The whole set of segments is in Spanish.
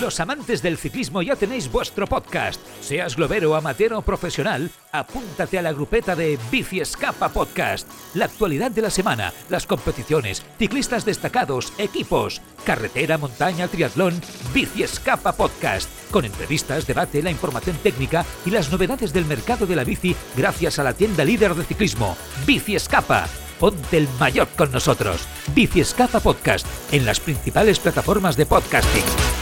Los amantes del ciclismo ya tenéis vuestro podcast. Seas globero, amateur o profesional, apúntate a la grupeta de Bici Escapa Podcast. La actualidad de la semana, las competiciones, ciclistas destacados, equipos, carretera, montaña, triatlón, Bici Escapa Podcast. Con entrevistas, debate, la información técnica y las novedades del mercado de la bici gracias a la tienda líder de ciclismo, Bici Escapa. Ponte el mayor con nosotros. Bici Escapa Podcast en las principales plataformas de podcasting.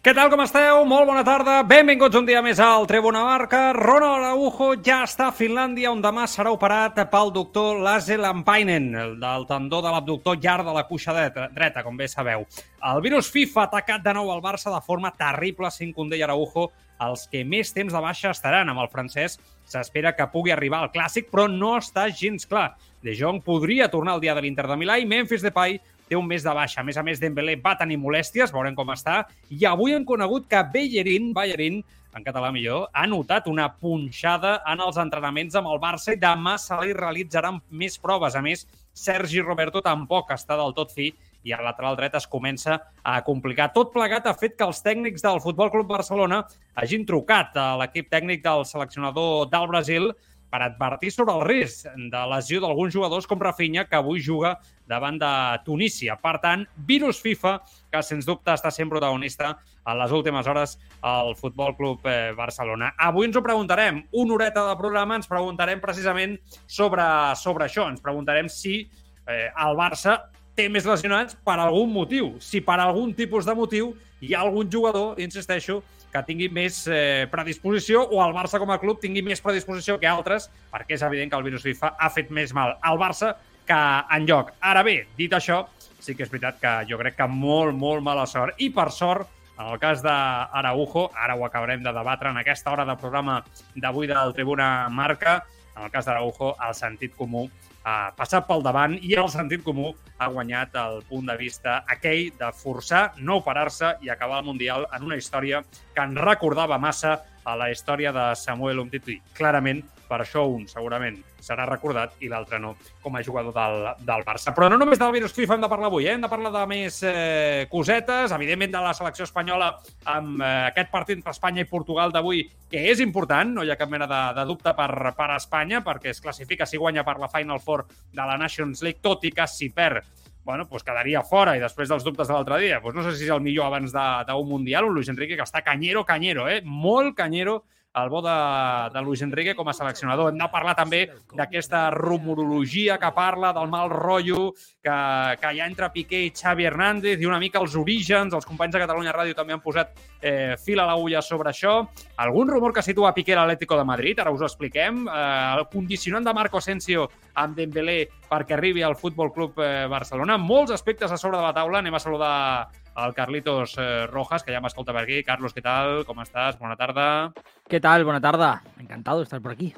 Què tal, com esteu? Molt bona tarda. Benvinguts un dia més al Tribuna Marca. Ronald Araujo ja està a Finlàndia, on demà serà operat pel doctor Lasse Lampainen, el del tendó de l'abductor llarg de la cuixa dreta, com bé sabeu. El virus FIFA ha atacat de nou al Barça de forma terrible, sin Condé i Araujo. Els que més temps de baixa estaran amb el francès s'espera que pugui arribar al Clàssic, però no està gens clar. De Jong podria tornar el dia de l'Inter de Milà i Memphis Depay té un mes de baixa. A més a més, Dembélé va tenir molèsties, veurem com està, i avui hem conegut que Bellerín, Bellerín, en català millor, ha notat una punxada en els entrenaments amb el Barça i demà se li realitzaran més proves. A més, Sergi Roberto tampoc està del tot fi i al lateral dret es comença a complicar. Tot plegat ha fet que els tècnics del Futbol Club Barcelona hagin trucat a l'equip tècnic del seleccionador del Brasil per advertir sobre el risc de lesió d'alguns jugadors com Rafinha, que avui juga davant de Tunísia. Per tant, virus FIFA, que sens dubte està sent protagonista en les últimes hores al Futbol Club eh, Barcelona. Avui ens ho preguntarem. Una horeta de programa ens preguntarem precisament sobre, sobre això. Ens preguntarem si eh, el Barça té més lesionats per algun motiu. Si per algun tipus de motiu hi ha algun jugador, insisteixo, que tingui més eh, predisposició o el Barça com a club tingui més predisposició que altres, perquè és evident que el virus FIFA ha fet més mal al Barça que en lloc. Ara bé, dit això, sí que és veritat que jo crec que molt, molt mala sort. I per sort, en el cas d'Araujo, ara ho acabarem de debatre en aquesta hora de programa d'avui del Tribuna Marca, en el cas d'Araujo, el sentit comú ha passat pel davant i el sentit comú ha guanyat el punt de vista aquell de forçar, no operar-se i acabar el Mundial en una història que ens recordava massa a la història de Samuel Umtiti. Clarament, per això un segurament serà recordat i l'altre no com a jugador del, del Barça. Però no només del virus FIFA hem de parlar avui, eh? hem de parlar de més eh, cosetes, evidentment de la selecció espanyola amb eh, aquest partit entre Espanya i Portugal d'avui, que és important, no hi ha cap mena de, de dubte per, per Espanya, perquè es classifica si guanya per la Final Four de la Nations League, tot i que si perd bueno, pues quedaria fora i després dels dubtes de l'altre dia, pues no sé si és el millor abans d'un Mundial, un Luis Enrique que està canyero, canyero, eh? molt canyero el bo de, de Luis Enrique com a seleccionador. Hem de parlar també d'aquesta rumorologia que parla del mal rotllo que, que hi ha entre Piqué i Xavi Hernández i una mica els orígens. Els companys de Catalunya Ràdio també han posat eh, fil a l'agulla sobre això. Algun rumor que situa Piqué a l'Atlético de Madrid, ara us ho expliquem. Eh, el condicionant de Marco Asensio amb Dembélé perquè arribi al Futbol Club eh, Barcelona. Molts aspectes a sobre de la taula. Anem a saludar al Carlitos eh, Rojas, que ya me escolta por aquí. Carlos, ¿qué tal? ¿Cómo estás? Buena tarde. ¿Qué tal? Buena tarde. Encantado de estar por aquí.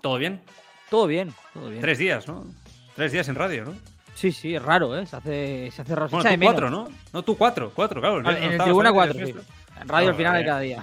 ¿Todo bien? Todo bien, todo bien. Tres días, ¿no? Tres días en radio, ¿no? Sí, sí, es raro, ¿eh? Se hace, se hace raro. Bueno, tú cuatro, ¿no? No, tú cuatro, cuatro, claro. en el tribuna cuatro, sí. En radio al final de cada dia.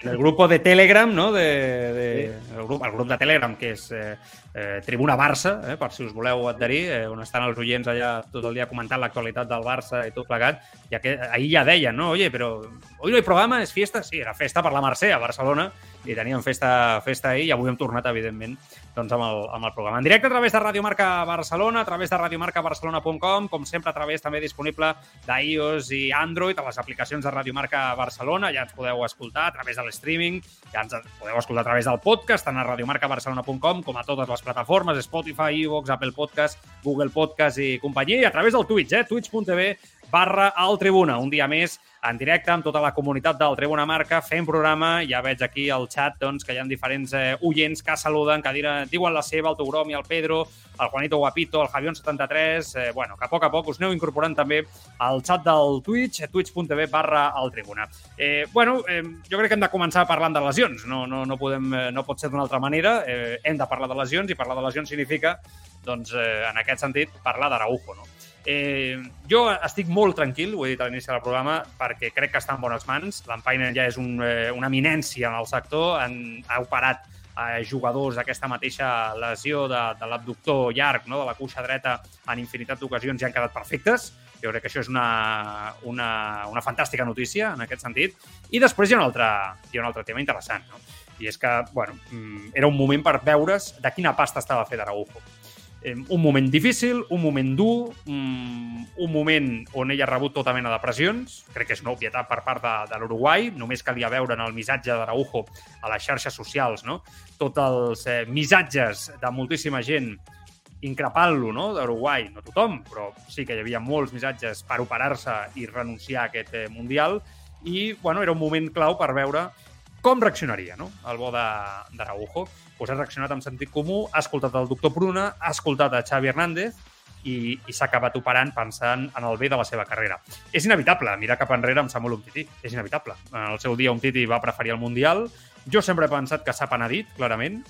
El grup de Telegram, no? De, de, sí. el, grup, el grup de Telegram, que és eh, eh, Tribuna Barça, eh, per si us voleu adherir, eh, on estan els oients allà tot el dia comentant l'actualitat del Barça i tot plegat, ja que ahir ja deien, no? Oye, però hoy no hay programa, és fiesta? Sí, era festa per la Mercè a Barcelona, i teníem festa, festa ahir i avui hem tornat, evidentment, doncs amb el, amb el programa. En directe a través de Radio Marca Barcelona, a través de radiomarcabarcelona.com, com sempre a través també disponible d'iOS i Android, a les aplicacions de Radio Marca Barcelona, ja ens podeu escoltar a través de l'streaming, ja ens podeu escoltar a través del podcast, tant a radiomarcabarcelona.com com a totes les plataformes, Spotify, iVoox, Apple Podcast, Google Podcast i companyia, i a través del Twitch, eh? twitch.tv barra al Tribuna. Un dia més en directe amb tota la comunitat del Tribuna Marca, fent programa. Ja veig aquí al xat doncs, que hi ha diferents eh, oients que saluden, que diuen, diuen la seva, el Togrom i el Pedro, el Juanito Guapito, el Javion73... Eh, bueno, que a poc a poc us aneu incorporant també al xat del Twitch, twitch.tv barra al Tribuna. Eh, bueno, eh, jo crec que hem de començar parlant de lesions. No, no, no, podem, eh, no pot ser d'una altra manera. Eh, hem de parlar de lesions i parlar de lesions significa, doncs, eh, en aquest sentit, parlar d'Araujo, no? Eh, jo estic molt tranquil, ho he dit a l'inici del programa, perquè crec que està en bones mans. L'Empainen ja és un, eh, una eminència en el sector, en, ha operat eh, jugadors d'aquesta mateixa lesió de, de l'abductor llarg, no? de la cuixa dreta, en infinitat d'ocasions i han quedat perfectes. Jo crec que això és una, una, una fantàstica notícia en aquest sentit. I després hi ha un altre, hi ha un altre tema interessant, no? i és que bueno, mm, era un moment per veure's de quina pasta estava fet Araujo un moment difícil, un moment dur, un, un moment on ell ha rebut tota mena de pressions. Crec que és una obvietat per part de, de l'Uruguai. Només calia veure en el missatge d'Araujo a les xarxes socials, no? Tots els eh, missatges de moltíssima gent increpant-lo, no?, d'Uruguai. No tothom, però sí que hi havia molts missatges per operar-se i renunciar a aquest eh, Mundial. I, bueno, era un moment clau per veure com reaccionaria, no?, el bo d'Araujo pues ha reaccionat amb sentit comú, ha escoltat el doctor Pruna, ha escoltat a Xavi Hernández i, i s'ha acabat operant pensant en el bé de la seva carrera. És inevitable mirar cap enrere amb Samuel Umtiti, és inevitable. En el seu dia Umtiti va preferir el Mundial, jo sempre he pensat que s'ha penedit, clarament,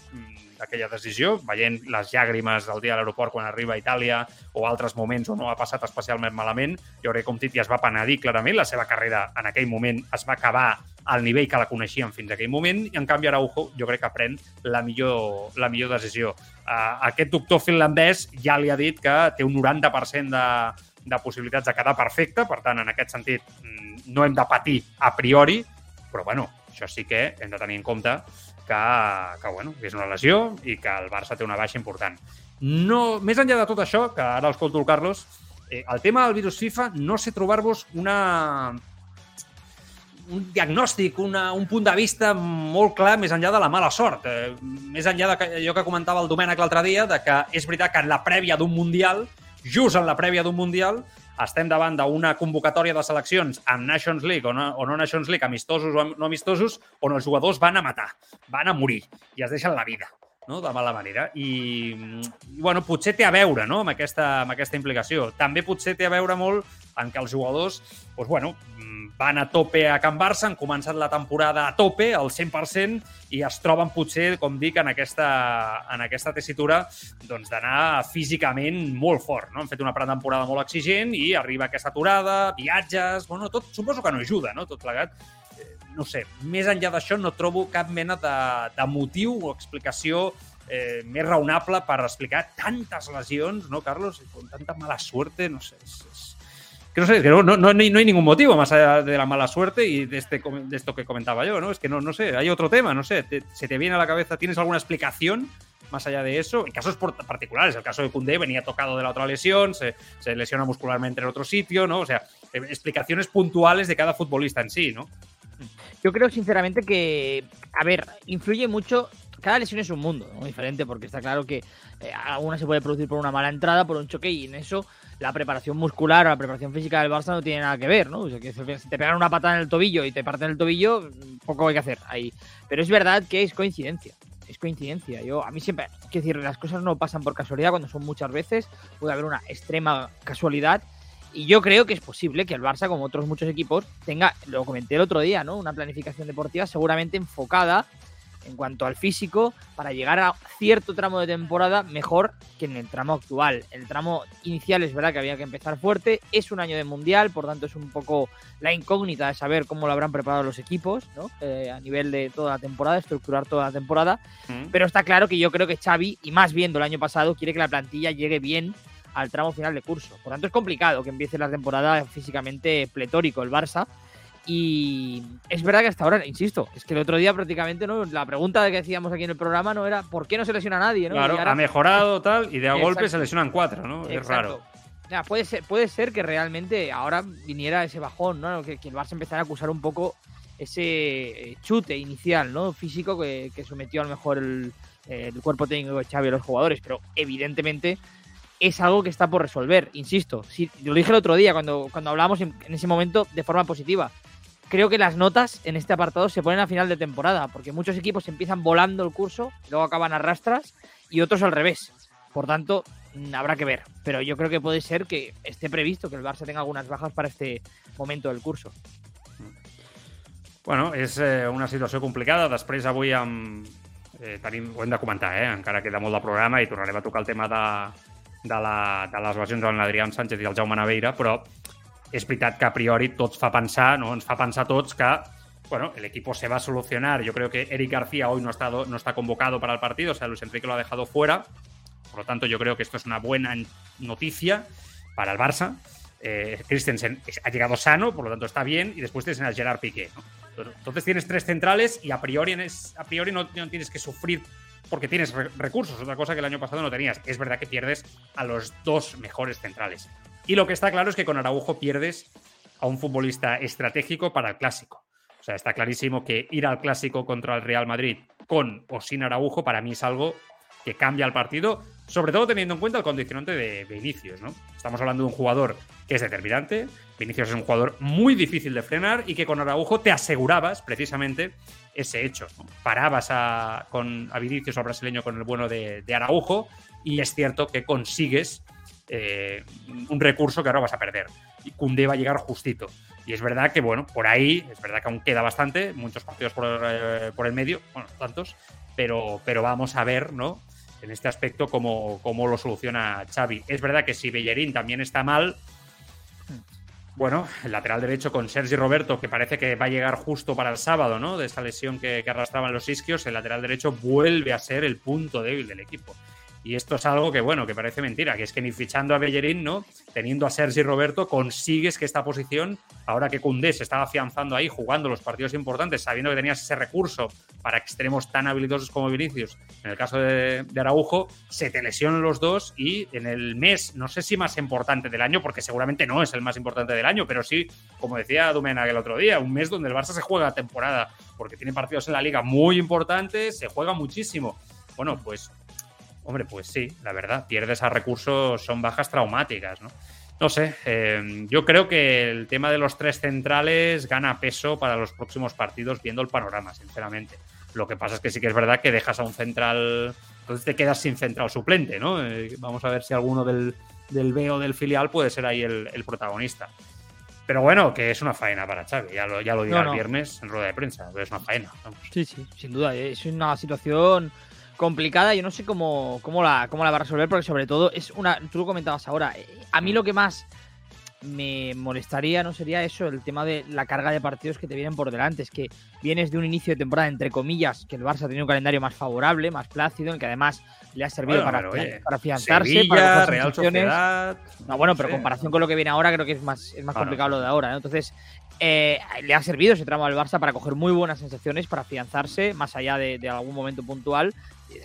d'aquella decisió, veient les llàgrimes del dia a l'aeroport quan arriba a Itàlia o altres moments on no ha passat especialment malament, jo crec que Umtiti es va penedir clarament, la seva carrera en aquell moment es va acabar al nivell que la coneixíem fins aquell moment, i en canvi Araujo jo crec que pren la millor, la millor decisió. Uh, aquest doctor finlandès ja li ha dit que té un 90% de, de possibilitats de quedar perfecte, per tant, en aquest sentit, mm, no hem de patir a priori, però bueno, això sí que hem de tenir en compte que, que, bueno, que és una lesió i que el Barça té una baixa important. No, més enllà de tot això, que ara escolto el Carlos, eh, el tema del virus FIFA no sé trobar-vos una un diagnòstic, una, un punt de vista molt clar més enllà de la mala sort. Eh, més enllà d'allò que comentava el Domènec l'altre dia, de que és veritat que en la prèvia d'un Mundial, just en la prèvia d'un Mundial, estem davant d'una convocatòria de seleccions amb Nations League o no, o no Nations League, amistosos o no amistosos, on els jugadors van a matar, van a morir i es deixen la vida no? de mala manera. I, i bueno, potser té a veure no? amb, aquesta, amb aquesta implicació. També potser té a veure molt en què els jugadors doncs, bueno, van a tope a Can Barça, han començat la temporada a tope, al 100%, i es troben potser, com dic, en aquesta, en aquesta tessitura doncs, d'anar físicament molt fort. No? Han fet una pretemporada molt exigent i arriba aquesta aturada, viatges... Bueno, tot, suposo que no ajuda, no? tot plegat. Eh, no sé, més enllà d'això no trobo cap mena de, de motiu o explicació eh, més raonable per explicar tantes lesions, no, Carlos? Con tanta mala suerte, no sé, és, que no sé, que no, no, no, hay, no, hay, ningún motivo más allá de la mala suerte y de, este, de esto que comentaba yo, ¿no? Es que no, no sé, hay otro tema, no sé, se te viene a la cabeza, ¿tienes alguna explicación más allá de eso? En casos particulares, el caso de Cundé venía tocado de la otra lesión, se, se lesiona muscularmente en otro sitio, ¿no? O sea, eh, explicaciones puntuales de cada futbolista en sí, ¿no? Yo creo sinceramente que, a ver, influye mucho cada lesión es un mundo diferente, porque está claro que eh, alguna se puede producir por una mala entrada, por un choque, y en eso la preparación muscular o la preparación física del Barça no tiene nada que ver, ¿no? O si te pegan una patada en el tobillo y te parten el tobillo, poco hay que hacer ahí. Pero es verdad que es coincidencia. Es coincidencia. Yo, a mí siempre, quiero decir, las cosas no pasan por casualidad cuando son muchas veces. Puede haber una extrema casualidad. Y yo creo que es posible que el Barça, como otros muchos equipos, tenga, lo comenté el otro día, ¿no? Una planificación deportiva seguramente enfocada en cuanto al físico para llegar a cierto tramo de temporada mejor que en el tramo actual. El tramo inicial es verdad que había que empezar fuerte, es un año de mundial, por tanto es un poco la incógnita de saber cómo lo habrán preparado los equipos ¿no? Eh, a nivel de toda la temporada, estructurar toda la temporada, mm. pero está claro que yo creo que Xavi, y más viendo el año pasado, quiere que la plantilla llegue bien al tramo final de curso. Por tanto es complicado que empiece la temporada físicamente pletórico el Barça, y es verdad que hasta ahora, insisto, es que el otro día prácticamente no la pregunta que decíamos aquí en el programa no era ¿por qué no se lesiona nadie? ¿no? Claro, ha mejorado tal y de a golpe se lesionan cuatro, ¿no? Es raro. Ya, puede, ser, puede ser que realmente ahora viniera ese bajón, ¿no? Que, el Barça empezara a acusar un poco ese eh, chute inicial, ¿no? Físico que, sometió a lo mejor el, el, cuerpo técnico de Xavi a los jugadores, pero evidentemente es algo que está por resolver, insisto. Sí, lo dije el otro día cuando, cuando hablábamos en, en ese momento de forma positiva. Creo que las notas en este apartado se ponen a final de temporada, porque muchos equipos empiezan volando el curso, luego acaban a rastras, y otros al revés. Por tanto, mm, habrá que ver. Pero yo creo que puede ser que esté previsto que el Barça tenga algunas bajas para este momento del curso. Bueno, és eh, una situació complicada. Després, avui, amb, eh, tenim, ho hem de comentar, eh? encara queda molt de programa i tornarem a tocar el tema de, de, la, de les lesions l'Adrián Sánchez i el Jaume Naveira, però és veritat que a priori tots fa pensar, no? ens fa pensar que bueno, el equipo se va a solucionar. Yo creo que Eric García hoy no, estado, no está convocado para el partido, o sea, Luis Enrique lo ha dejado fuera. Por lo tanto, yo creo que esto es una buena noticia para el Barça. Eh, Christensen ha llegado sano, por lo tanto está bien, y después tienes a Gerard Piqué. ¿no? Entonces tienes tres centrales y a priori, no, no tienes que sufrir porque tienes re recursos, otra cosa que el año pasado no tenías. Es verdad que pierdes a los dos mejores centrales. Y lo que está claro es que con Araujo pierdes a un futbolista estratégico para el clásico. O sea, está clarísimo que ir al clásico contra el Real Madrid con o sin Araujo para mí es algo que cambia el partido, sobre todo teniendo en cuenta el condicionante de Vinicius, ¿no? Estamos hablando de un jugador que es determinante, Vinicius es un jugador muy difícil de frenar y que con Araujo te asegurabas precisamente ese hecho. Parabas a, con, a Vinicius, al brasileño, con el bueno de, de Araujo y es cierto que consigues eh, un recurso que ahora vas a perder. Y Cundé va a llegar justito. Y es verdad que, bueno, por ahí, es verdad que aún queda bastante, muchos partidos por, eh, por el medio, bueno, tantos, pero, pero vamos a ver, ¿no? En este aspecto, cómo, cómo lo soluciona Xavi. Es verdad que si Bellerín también está mal, bueno, el lateral derecho con Sergi Roberto, que parece que va a llegar justo para el sábado, ¿no? De esa lesión que, que arrastraban los isquios, el lateral derecho vuelve a ser el punto débil del equipo. Y esto es algo que, bueno, que parece mentira, que es que ni fichando a Bellerín, ¿no? Teniendo a Sergi Roberto, consigues que esta posición, ahora que Cundé se estaba afianzando ahí, jugando los partidos importantes, sabiendo que tenías ese recurso para extremos tan habilidosos como Vinicius, en el caso de, Araujo, se te lesionan los dos y en el mes, no sé si más importante del año, porque seguramente no es el más importante del año, pero sí, como decía Dumena el otro día, un mes donde el Barça se juega temporada, porque tiene partidos en la liga muy importantes, se juega muchísimo. Bueno, pues Hombre, pues sí, la verdad, pierdes a recursos, son bajas traumáticas, ¿no? No sé, eh, yo creo que el tema de los tres centrales gana peso para los próximos partidos viendo el panorama, sinceramente. Lo que pasa es que sí que es verdad que dejas a un central, entonces te quedas sin central suplente, ¿no? Eh, vamos a ver si alguno del, del B o del filial puede ser ahí el, el, protagonista. Pero bueno, que es una faena para Xavi, ya lo, ya lo dirá no, no. el viernes en rueda de prensa, es una faena. Vamos. Sí, sí, sin duda, es una situación complicada. Yo no sé cómo, cómo, la, cómo la va a resolver, porque sobre todo es una. Tú lo comentabas ahora. eh, A mí lo que más me molestaría no sería eso, el tema de la carga de partidos que te vienen por delante. Es que vienes de un inicio de temporada, entre comillas, que el Barça ha tenido un calendario más favorable, más plácido, en que además le ha servido Bueno, para, oye, para afianzarse, Sevilla, para Real. Sociedad. No, bueno, pero sí. en comparación con lo que viene ahora, creo que es más, es más complicado lo de ahora, ¿no? Entonces, eh, le ha servido ese tramo al Barça para coger muy buenas sensaciones, para afianzarse, más allá de, de algún momento puntual,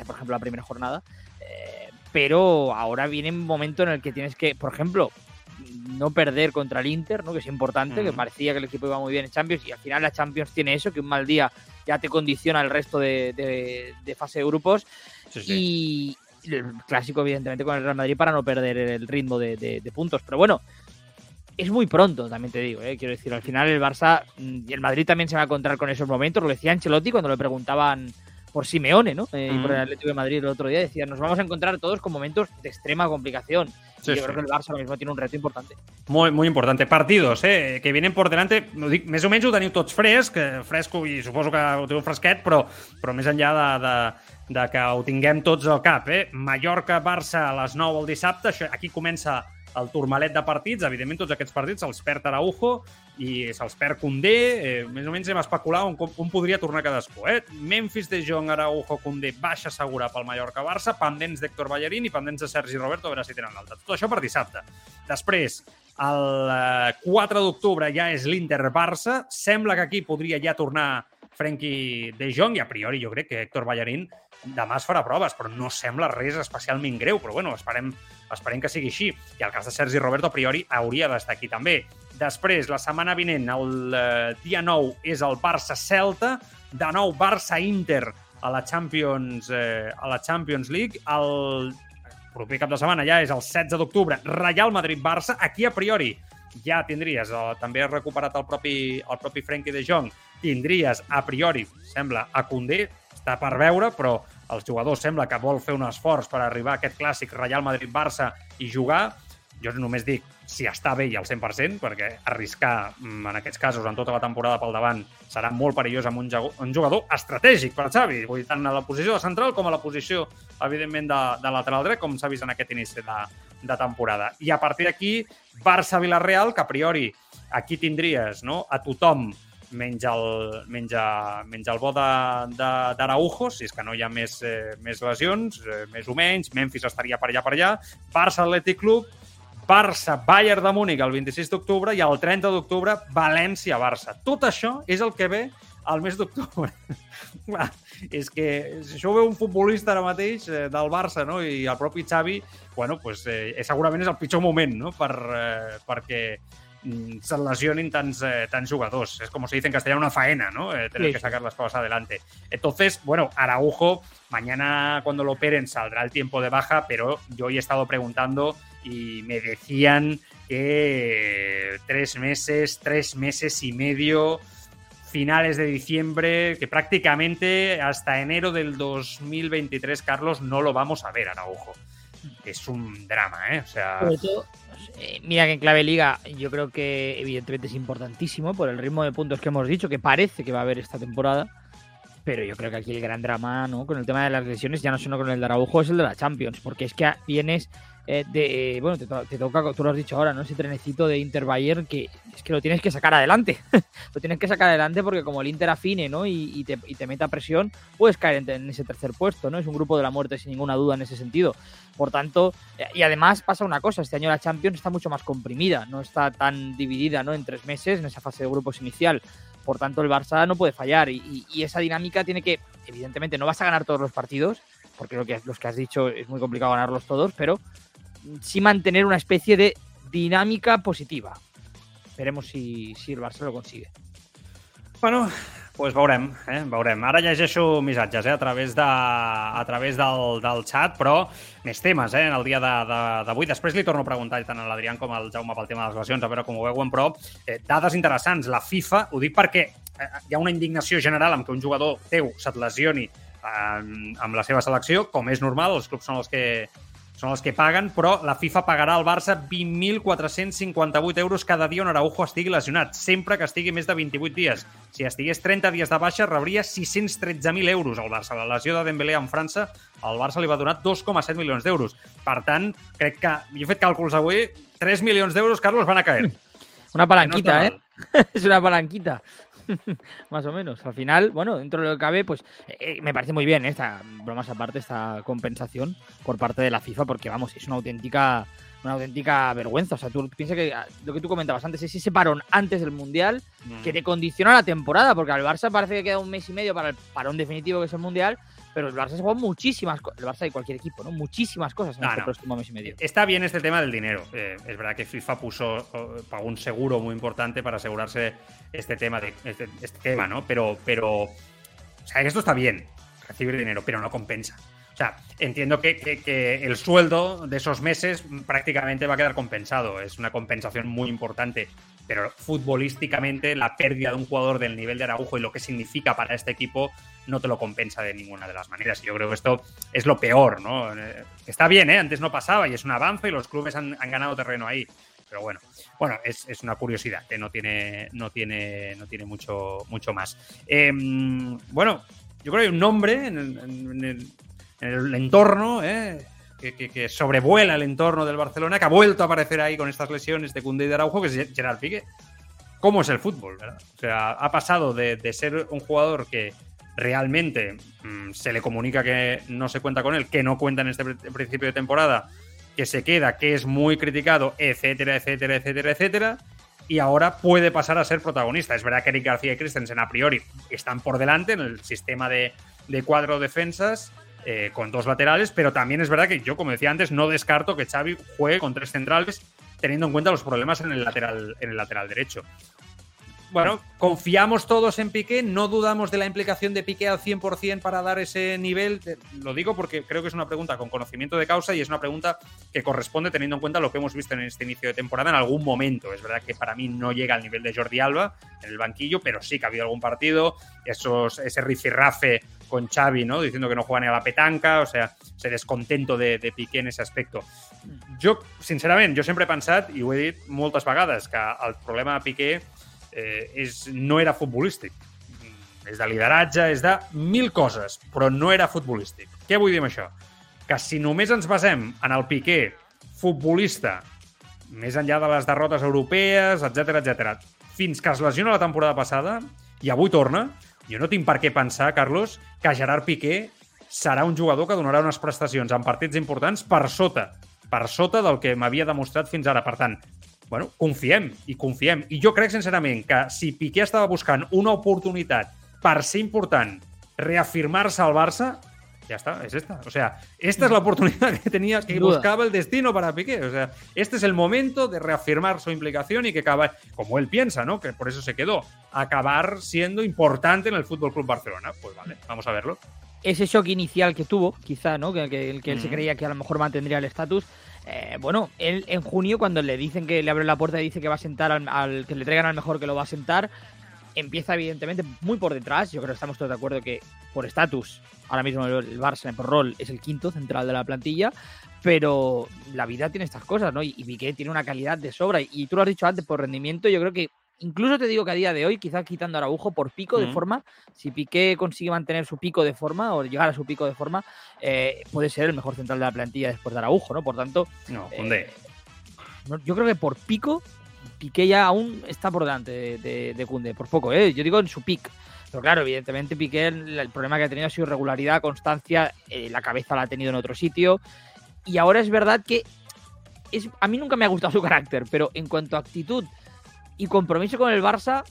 por ejemplo, la primera jornada. Eh, pero ahora viene un momento en el que tienes que, por ejemplo, no perder contra el Inter, ¿no? que es importante, que parecía que el equipo iba muy bien en Champions, y al final la Champions tiene eso, que un mal día ya te condiciona el resto de, de- de fase de grupos. Sí, sí. Y el clásico, evidentemente, con el Real Madrid para no perder el ritmo de, de- de puntos. Pero bueno, es muy pronto, también te digo. ¿eh? Quiero decir, al final el Barça mm, y el Madrid también se va a encontrar con esos momentos. Lo decía Ancelotti cuando le preguntaban por Simeone, ¿no? Eh, y por el Mm. Atlético de Madrid el otro día. Decía, nos vamos a encontrar todos con momentos de extrema complicación. Sí, y yo sí. creo que el Barça ahora mismo tiene un reto importante. Muy, muy importante. Partidos, eh, que vienen por delante, més o menys ho teniu tots fresc, eh, fresco i suposo que ho teniu fresquet, però, però més enllà de, de, de que ho tinguem tots al cap. Eh? Mallorca-Barça a les 9 el dissabte, això, aquí comença el turmalet de partits, evidentment tots aquests partits se'ls perd Araujo i se'ls perd Condé, eh, més o menys hem especulat on, on podria tornar cadascú. Eh? Memphis de Jong, Araujo, Condé, baixa segura pel Mallorca-Barça, pendents d'Héctor Ballerín i pendents de Sergi Roberto, a veure si tenen l'alta. Tot això per dissabte. Després, el eh, 4 d'octubre ja és l'Inter-Barça. Sembla que aquí podria ja tornar Frenkie de Jong i a priori jo crec que Héctor Ballerín demà es farà proves, però no sembla res especialment greu, però bueno, esperem, esperem que sigui així. I el cas de Sergi Roberto a priori hauria d'estar aquí també. Després, la setmana vinent, el eh, dia 9, és el Barça-Celta, de nou Barça-Inter a la Champions, eh, a la Champions League. El proper cap de setmana ja és el 16 d'octubre, Real Madrid-Barça, aquí a priori ja tindries, eh, també has recuperat el propi, el propi Frenkie de Jong, tindries a priori, sembla, a Condé, està per veure, però els jugadors sembla que vol fer un esforç per arribar a aquest clàssic Real Madrid-Barça i jugar. Jo només dic si està bé i al 100%, perquè arriscar mm, en aquests casos en tota la temporada pel davant serà molt perillós amb un, un jugador estratègic per Xavi, vull dir, tant a la posició de central com a la posició, evidentment, de, de lateral dret, com s'ha vist en aquest inici de, de temporada. I a partir d'aquí, Barça-Villarreal, que a priori aquí tindries no, a tothom menys el, menja, menja el bo d'Araujo, si és que no hi ha més, eh, més lesions, eh, més o menys, Memphis estaria per allà per allà, Barça Atlètic Club, Barça Bayern de Múnich el 26 d'octubre i el 30 d'octubre València-Barça. Tot això és el que ve al mes d'octubre. és que si això ho veu un futbolista ara mateix eh, del Barça no? i el propi Xavi, bueno, pues, eh, segurament és el pitjor moment no? per, eh, perquè Se lesionen tants, eh, tants jugadors. Es como se dice en castellano, una faena, ¿no? Eh, tener sí. que sacar las cosas adelante. Entonces, bueno, Araujo, mañana cuando lo operen saldrá el tiempo de baja, pero yo he estado preguntando y me decían que tres meses, tres meses y medio, finales de diciembre, que prácticamente hasta enero del 2023, Carlos, no lo vamos a ver, Araujo. Es un drama, ¿eh? O sea... Eh, mira que en clave liga yo creo que evidentemente es importantísimo por el ritmo de puntos que hemos dicho, que parece que va a haber esta temporada. Pero yo creo que aquí el gran drama, ¿no? Con el tema de las lesiones, ya no solo con el de Araujo, es el de la Champions. Porque es que vienes eh, de. bueno, te, toca, tú lo has dicho ahora, ¿no? Ese trenecito de Inter Bayern que es que lo tienes que sacar adelante. lo tienes que sacar adelante porque como el Inter afine, ¿no? Y, te, y te, meta presión, puedes caer en, ese tercer puesto, ¿no? Es un grupo de la muerte sin ninguna duda en ese sentido. Por tanto, eh, y además pasa una cosa, este año la Champions está mucho más comprimida, no está tan dividida, ¿no? En tres meses, en esa fase de grupos inicial. Por tanto, el Barça no puede fallar y, esa dinámica tiene que, evidentemente, no vas a ganar todos los partidos, porque lo que, los que has dicho es muy complicado ganarlos todos, pero sí mantener una especie de dinámica positiva. Veremos si, si el Barça lo consigue. Bueno, pues veurem, eh? veurem. Ara llegeixo missatges eh? a través, de, a través del, del xat, però més temes eh? en el dia d'avui. De, de, Després li torno a preguntar tant a l'Adrián com al Jaume pel tema de les lesions, a veure com ho veuen, però eh, dades interessants. La FIFA, ho dic perquè eh, hi ha una indignació general amb que un jugador teu se't lesioni eh, amb la seva selecció, com és normal, els clubs són els que són els que paguen, però la FIFA pagarà al Barça 20.458 euros cada dia on Araujo estigui lesionat, sempre que estigui més de 28 dies. Si estigués 30 dies de baixa, rebria 613.000 euros al Barça. La lesió de Dembélé en França, al Barça li va donar 2,7 milions d'euros. Per tant, crec que, jo he fet càlculs avui, 3 milions d'euros, Carlos, van a caer. Una palanquita, no ¿eh? es una palanquita. más o menos. Al final, bueno, dentro de lo que cabe, pues eh, eh, me parece muy bien esta, bromas aparte, esta compensación por parte de la FIFA, porque vamos, es una auténtica una auténtica vergüenza. O sea, tú piensas que ah, lo que tú comentabas antes es ese parón antes del Mundial que te condiciona la temporada, porque al Barça parece que queda un mes y medio para el parón definitivo que es el Mundial, pero el Barça se juega muchísimas cosas, el Barça y cualquier equipo, ¿no? Muchísimas cosas en este próximo mes y medio. Está bien este tema del dinero. Eh, es verdad que FIFA puso, pagó un seguro muy importante para asegurarse este tema, de, este, este tema, ¿no? Pero, pero, o sea, esto está bien, recibir dinero, pero no compensa. O sea, entiendo que, que, el sueldo de esos meses prácticamente va a quedar compensado. Es una compensación muy importante. Pero futbolísticamente, la pérdida de un jugador del nivel de Araujo y lo que significa para este equipo no te lo compensa de ninguna de las maneras. Y yo creo que esto es lo peor, ¿no? Eh, está bien, ¿eh? Antes no pasaba y es un avance y los clubes han, ganado terreno ahí. Pero bueno, bueno, es, una curiosidad que no tiene, no tiene, no tiene mucho, mucho más. Em, bueno, yo creo que hay un nombre en el, entorno, ¿eh? Que, sobrevuela el entorno del Barcelona, que ha vuelto a aparecer ahí con estas lesiones de Cunde y de Araujo, que es Gerard Piqué. ¿Cómo es el fútbol? ¿verdad? O sea, ha pasado de ser un jugador que realmente mm, se le comunica que no se cuenta con él, que no cuenta en este principio de temporada, que se queda, que es muy criticado, etcétera, etcétera, etcétera, etcétera, y ahora puede pasar a ser protagonista. Es verdad que Eric García y Christensen a priori están por delante en el sistema de, cuatro defensas. Eh, con dos laterales, pero también es verdad que yo, como decía antes, no descarto que Xavi juegue con tres centrales, teniendo en cuenta los problemas en el lateral, en el lateral derecho. Bueno, confiamos todos en Piqué, no dudamos de la implicación de Piqué al 100% para dar ese nivel. Lo digo porque creo que es una pregunta con conocimiento de causa y es una pregunta que corresponde teniendo en cuenta lo que hemos visto en este inicio de temporada en algún momento. Es verdad que para mí no llega al nivel de Jordi Alba en el banquillo, pero sí que ha habido algún partido, esos, ese rifirrafe con Xavi, ¿no? Diciendo que no juega ni a la petanca, o sea, ese descontento de, de Piqué en ese aspecto. Jo, sincerament, jo sempre he pensat, i ho he dit moltes vegades, que el problema de Piqué eh, és, no era futbolístic. És de lideratge, és de mil coses, però no era futbolístic. Què vull dir amb això? Que si només ens basem en el Piqué futbolista, més enllà de les derrotes europees, etc etc, fins que es lesiona la temporada passada, i avui torna, jo no tinc per què pensar, Carlos, que Gerard Piqué serà un jugador que donarà unes prestacions en partits importants per sota per sota del que m'havia demostrat fins ara. Per tant, bueno, confiem i confiem. I jo crec, sincerament, que si Piqué estava buscant una oportunitat per ser important, reafirmar-se al Barça, ya está, es esta. O sea, esta es la oportunidad que tenía, que buscaba el destino para Piqué. O sea, este es el momento de reafirmar su implicación y que acaba, como él piensa, ¿no? Que por eso se quedó, acabar siendo importante en el Fútbol Club Barcelona. Pues vale, vamos a verlo. Ese shock inicial que tuvo, quizá, ¿no? Que, que, que él mm. se creía que a lo mejor mantendría el estatus. Eh, bueno, él en junio, cuando le dicen que le abren la puerta y dice que va a sentar al, que le traigan al mejor que lo va a sentar, empieza evidentemente muy por detrás. Yo creo que estamos todos de acuerdo que por estatus, ahora mismo el Barça por rol es el quinto central de la plantilla, pero la vida tiene estas cosas, ¿no? Y, y Piqué tiene una calidad de sobra. Y, tú lo has dicho antes, por rendimiento, yo creo que incluso te digo que a día de hoy, quizás quitando a Araujo por pico de forma, si Piqué consigue mantener su pico de forma o llegar a su pico de forma, eh, puede ser el mejor central de la plantilla después de Araujo, ¿no? Por tanto, no, eh, yo creo que por pico Piqué ya aún está por delante de, de, Kunde, por poco, ¿eh? Yo digo en su pick. Pero claro, evidentemente Piqué, el, problema que ha tenido ha sido regularidad, constancia, eh, la cabeza la ha tenido en otro sitio. Y ahora es verdad que es, a mí nunca me ha gustado su carácter, pero en cuanto a actitud y compromiso con el Barça,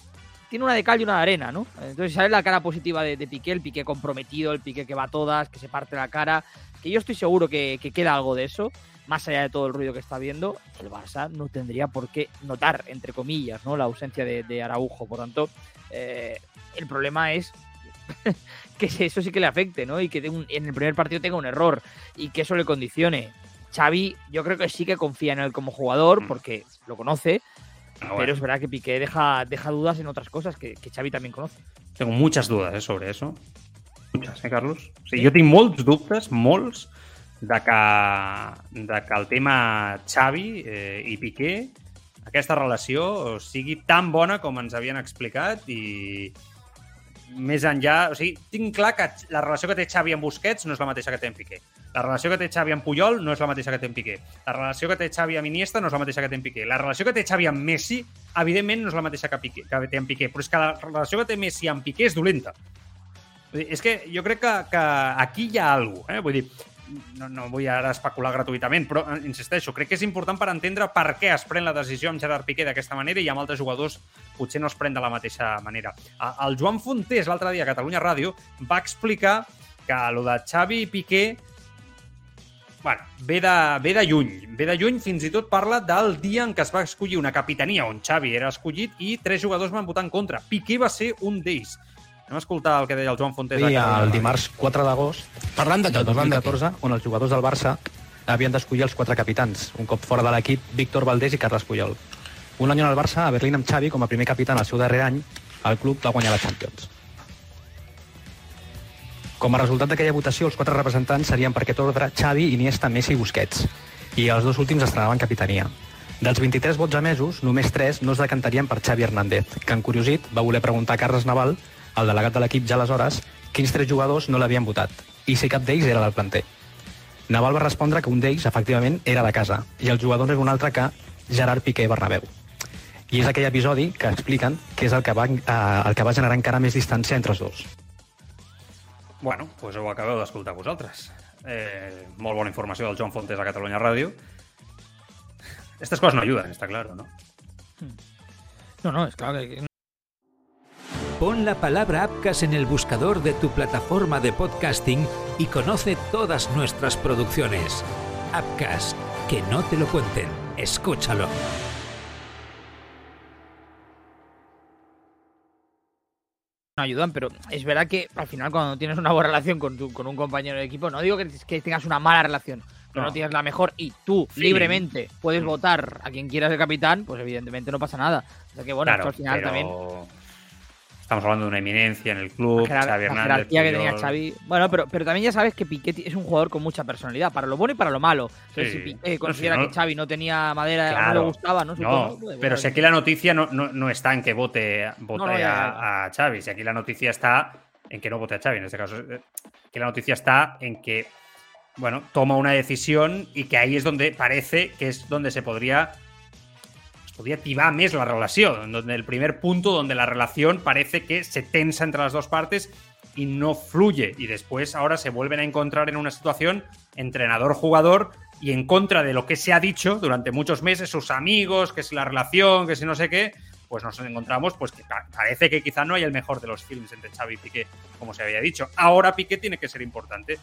tiene una de cal y una de arena, ¿no? Entonces sale la cara positiva de, de, Piqué, el Piqué comprometido, el Piqué que va todas, que se parte la cara, que yo estoy seguro que, que queda algo de eso más allá de todo el ruido que está viendo, el Barça no tendría por qué notar, entre comillas, ¿no? la ausencia de, Araujo. Por tanto, eh, el problema es que eso sí que le afecte, ¿no? Y que en el primer partido tenga un error y que eso le condicione. Xavi, yo creo que sí que confía en él como jugador, porque lo conoce, ah, pero es verdad que Piqué deja, deja dudas en otras cosas que, que Xavi también conoce. Tengo muchas dudas eh, sobre eso. Muchas, ¿eh, Carlos? Sí, ¿Sí? jo tinc molts dubtes, molts, de que, de que el tema Xavi eh, i Piqué, aquesta relació sigui tan bona com ens havien explicat i més enllà... O sigui, tinc clar que la relació que té Xavi amb Busquets no és la mateixa que té amb Piqué. La relació que té Xavi amb Puyol no és la mateixa que té amb Piqué. La relació que té Xavi amb Iniesta no és la mateixa que té amb Piqué. La relació que té Xavi amb Messi, evidentment, no és la mateixa que, Piqué, que té amb Piqué, però és que la relació que té Messi amb Piqué és dolenta. És que jo crec que, que aquí hi ha alguna cosa. Eh? Vull dir, no, no vull ara especular gratuïtament, però eh, insisteixo, crec que és important per entendre per què es pren la decisió amb Gerard Piqué d'aquesta manera i amb altres jugadors potser no es pren de la mateixa manera. El Joan Fontés, l'altre dia a Catalunya Ràdio, va explicar que el de Xavi i Piqué bueno, ve de, ve de lluny. Ve de lluny, fins i tot parla del dia en què es va escollir una capitania on Xavi era escollit i tres jugadors van votar en contra. Piqué va ser un d'ells. Anem a escoltar el que deia el Joan Fontes. Sí, el dimarts 4 d'agost, parlant de tot, 2014, on els jugadors del Barça havien d'escollir els quatre capitans. Un cop fora de l'equip, Víctor Valdés i Carles Puyol. Un any al Barça, a Berlín amb Xavi com a primer capità en el seu darrer any, el club va guanyar la Champions. Com a resultat d'aquella votació, els quatre representants serien per aquest ordre Xavi, Iniesta, Messi i Busquets. I els dos últims estrenaven capitania. Dels 23 vots emesos, només 3 no es decantarien per Xavi Hernández, que encuriosit va voler preguntar a Carles Naval el delegat de l'equip ja aleshores, quins tres jugadors no l'havien votat i si cap d'ells era del planter. Naval va respondre que un d'ells, efectivament, era de casa i el jugador era un altre que Gerard Piqué Bernabéu. I és aquell episodi que expliquen que és el que va, eh, el que va generar encara més distància entre els dos. Bueno, pues ho acabeu d'escoltar vosaltres. Eh, molt bona informació del Joan Fontes a Catalunya Ràdio. Estas coses no ayudan, está claro, ¿no? No, no, es claro que Pon la palabra Apcas en el buscador de tu plataforma de podcasting y conoce todas nuestras producciones. Apcas, que no te lo cuenten, escúchalo. Ayudan, pero es verdad que al final cuando tienes una buena relación con, tu, con un compañero de equipo, no digo que, que tengas una mala relación, pero no. No. tienes la mejor y tú Sí. libremente puedes Mm. votar a quien quieras de capitán, pues evidentemente no pasa nada. O sea que bueno, Claro, esto al final pero también Estamos hablando de una eminencia en el club, la, Xavi la Hernández. que tenía. Xavi. Bueno, pero, pero también ya sabes que Piqué es un jugador con mucha personalidad, para lo bueno y para lo malo. Entonces, Sí. si Piqué No, considera si no- que Xavi no tenía madera, no Claro. le gustaba, ¿no? No, pues, pero si aquí la noticia no, no, no está en que vote, vote No, no, a, a Xavi, si aquí la noticia está en que no vote a Xavi, en este caso, eh, que la noticia está en que, bueno, toma una decisión y que ahí es donde parece que es donde se podría, podria tibar la relació, en el primer punto donde la relación parece que se tensa entre las dos partes y no fluye. Y después ahora se vuelven a encontrar en una situación entrenador-jugador y en contra de lo que se ha dicho durante muchos meses, sus amigos, que si la relación, que si no sé qué, pues nos encontramos pues que pa- parece que quizá no hay el mejor de los films entre Xavi y Piqué, como se había dicho. Ahora Piqué tiene que ser importante.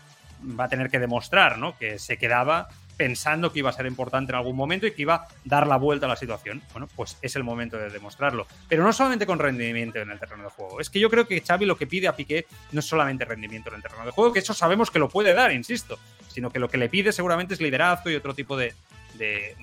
Va a tener que demostrar, ¿no? Que se quedaba pensando que iba a ser importante en algún momento y que iba a dar la vuelta a la situación. Bueno, pues es el momento de demostrarlo. Pero no solamente con rendimiento en el terreno de juego. Es que yo creo que Xavi lo que pide a Piqué no es solamente rendimiento en el terreno de juego, que eso sabemos que lo puede dar, insisto, sino que lo que le pide seguramente es liderazgo y otro tipo de, de,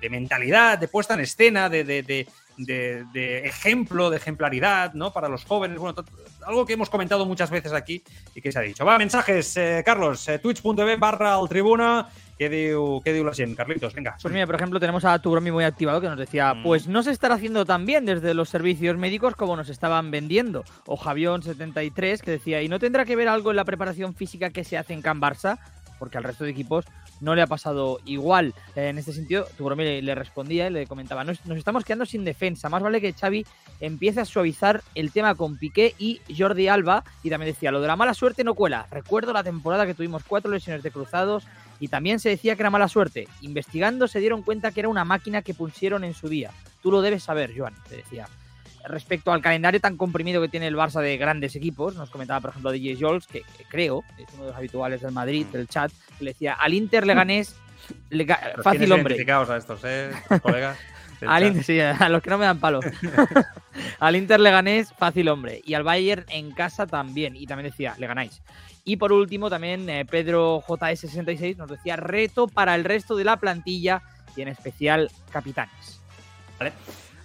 de- mentalidad, de puesta en escena, de, de- de- ejemplo, de ejemplaridad, ¿no? Para los jóvenes. Bueno, algo que hemos comentado muchas veces aquí y que se ha dicho. Va, mensajes, eh, Carlos, eh, twitch.tv barra al tribuna. ¿Qué diu, ¿Qué la? Carlitos, venga. Pues mira, por ejemplo, tenemos a Tugromi muy activado que nos decía, Mm. pues no se estará haciendo tan bien desde los servicios médicos como nos estaban vendiendo. O Javión73 que decía, ¿y no tendrá que ver algo en la preparación física que se hace en Can Barça? Porque al resto de equipos no le ha pasado igual. Eh, en este sentido, Tugromi le, le respondía y le comentaba, nos, nos estamos quedando sin defensa. Más vale que Xavi empiece a suavizar el tema con Piqué y Jordi Alba. Y también decía, lo de la mala suerte no cuela. Recuerdo la temporada que tuvimos cuatro lesiones de cruzados y también se decía que era mala suerte. Investigando se dieron cuenta que era una máquina que pusieron en su día. Tú lo debes saber, Joan, te decía. Respecto al calendario tan comprimido que tiene el Barça de grandes equipos, nos comentaba, por ejemplo, DJ Jols, que, que creo es uno de los habituales del Madrid, Mm. del chat, que le decía, al Inter le ganés, le fácil hombre. a estos, ¿eh, colegas? Al. Inter, sí, a los que no me dan palo. al Inter le ganés, fácil hombre. Y al Bayern en casa también. Y también decía, le ganáis. Y por último, también eh, Pedro JS66 nos decía, reto para el resto de la plantilla y en especial capitanes. Vale.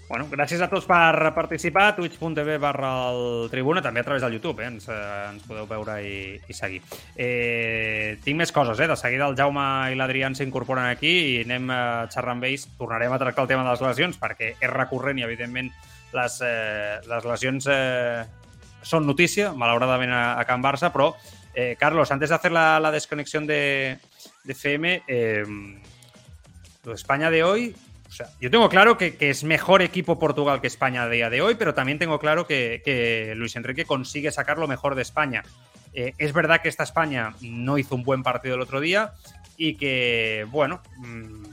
Bueno, gràcies a tots per participar, twitch.tv barra el Tribuna, també a través del YouTube, eh? ens, eh, ens podeu veure i, i seguir. Eh, tinc més coses, eh? de seguida el Jaume i l'Adrián s'incorporen aquí i anem a xerrar amb ells, tornarem a tractar el tema de les lesions perquè és recurrent i evidentment les, eh, les lesions eh, són notícia, malauradament a, a Can Barça, però eh, Carlos, antes de hacer la, la desconexión de, de FM, eh, España de hoy sea, yo tengo claro que, que es mejor equipo Portugal que España a día de hoy, pero también tengo claro que, que Luis Enrique consigue sacar lo mejor de España. Eh, es verdad que esta España no hizo un buen partido el otro día y que, bueno, mmm,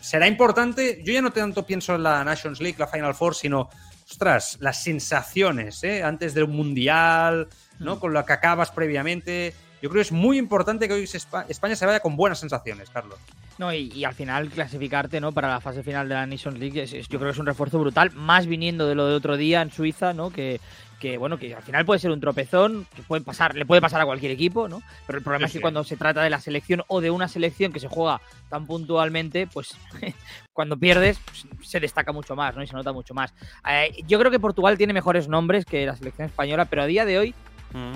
será importante. Yo ya no tanto pienso en la Nations League, la Final Four, sino, ostras, las sensaciones, ¿eh? Antes de un mundial, ¿no? Con lo que acabas previamente. Yo creo que es muy importante que hoy España se vaya con buenas sensaciones, Carlos. No, y, y, al final clasificarte ¿no? para la fase final de la Nations League es, es, yo creo que es un refuerzo brutal, más viniendo de lo de otro día en Suiza, ¿no? Que, que bueno, que al final puede ser un tropezón, que puede pasar, le puede pasar a cualquier equipo, ¿no? Pero el problema sí, es que sí. cuando se trata de la selección o de una selección que se juega tan puntualmente, pues cuando pierdes pues, se destaca mucho más, ¿no? Y se nota mucho más. Eh, yo creo que Portugal tiene mejores nombres que la selección española, pero a día de hoy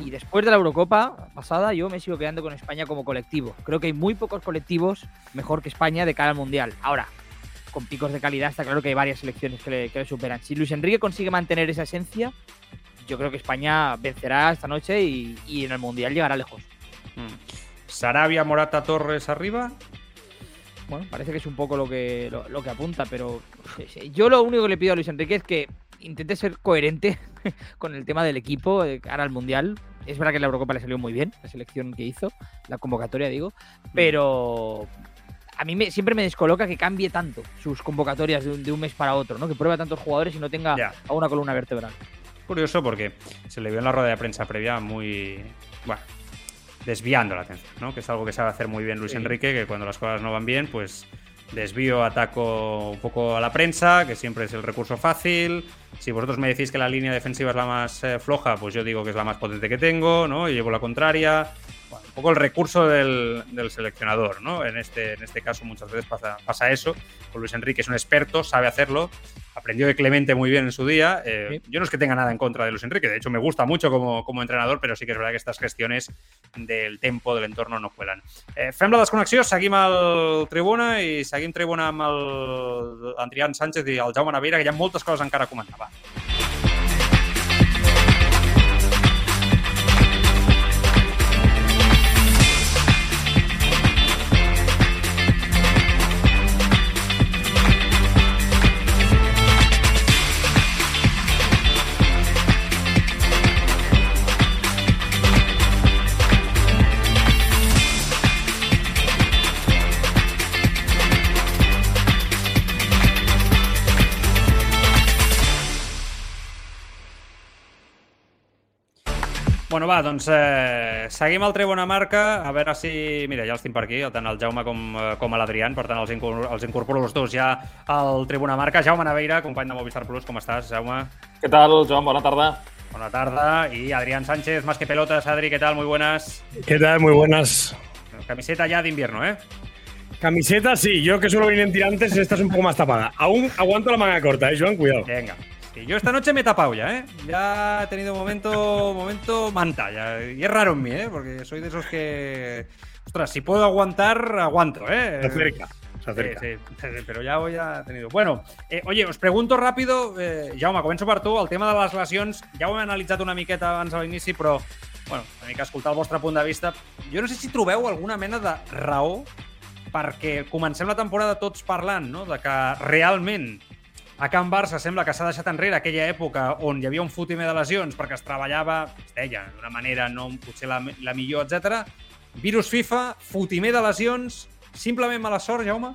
y después de la Eurocopa pasada, yo me sigo quedando con España como colectivo. Creo que hay muy pocos colectivos mejor que España de cara al Mundial. Ahora, con picos de calidad, está claro que hay varias selecciones que le, que le superan. Si Luis Enrique consigue mantener esa esencia, yo creo que España vencerá esta noche y, y en el Mundial llegará lejos. Sarabia, Morata, Torres arriba. Bueno, parece que es un poco lo que, lo, lo que apunta, pero yo lo único que le pido a Luis Enrique es que intente ser coherente con el tema del equipo de cara al Mundial. Es verdad que la Eurocopa le salió muy bien, la selección que hizo, la convocatoria, digo, pero a mí me, siempre me descoloca que cambie tanto sus convocatorias de un, de un, mes para otro, ¿no? Que pruebe a tantos jugadores y no tenga a una columna vertebral. Curioso porque se le vio en la rueda de prensa previa muy. Bueno, desviando la atención, ¿no? Que es algo que sabe hacer muy bien Luis sí. Enrique, que cuando las cosas no van bien, pues desvío, ataco un poco a la prensa, que siempre es el recurso fácil. Si vosotros me decís que la línea defensiva es la más eh, floja, pues yo digo que es la más potente que tengo, ¿no? Y llevo la contraria. Un poco el recurso del, del, seleccionador, ¿no? En este, en este caso muchas veces pasa, pasa eso. Con Luis Enrique es un experto, sabe hacerlo, aprendió de Clemente muy bien en su día. Eh. Yo no es que tenga nada en contra de Luis Enrique, de hecho me gusta mucho como, como entrenador, però sí que és verdad que estas gestiones del tempo, del entorno no cuelan. Eh, fem la desconnexió, seguim al Tribuna i seguim Tribuna amb el Adrián Sánchez i el Jaume Navira, que hi ha moltes coses encara a comentar. Va. Va, doncs eh, seguim el Trebona Marca, a veure si... Mira, ja els tinc per aquí, tant el Jaume com, eh, com l'Adrián, per tant els, incor els incorporo els dos ja al Tribuna Marca. Jaume Naveira, company de Movistar Plus, com estàs, Jaume? Què tal, Joan? Bona tarda. Buena tarde. Y Adrián Sánchez, más que pelotas. Adri, ¿qué tal? Muy buenas. ¿Qué tal? Muy buenas. Camiseta ya de invierno, ¿eh? Camiseta, sí. Yo que suelo venir en tirantes, esta es un poco más tapada. Aún aguanto la manga corta, ¿eh, Joan? Cuidado. Venga. Sí, yo esta noche me he tapado ya, ¿eh? Ya he tenido momento, momento manta. Ya, y es raro en mí, ¿eh? Porque soy de esos que... Ostras, si puedo aguantar, aguanto, ¿eh? Se acerca. Se acerca. Sí, sí, pero ja ho ja he tenido. Bueno, eh, oye, us pregunto ràpido, eh, Jaume, començo per tu, el tema de les lesions, ja ho hem analitzat una miqueta abans a l'inici, però, bueno, una mica escoltar el vostre punt de vista. Jo no sé si trobeu alguna mena de raó perquè comencem la temporada tots parlant, no?, de que realment a Can Barça sembla que s'ha deixat enrere aquella època on hi havia un fotimer de lesions perquè es treballava, es deia, d'una manera no potser la, la millor, etc. Virus FIFA, fotimer de lesions, simplement mala sort, Jaume?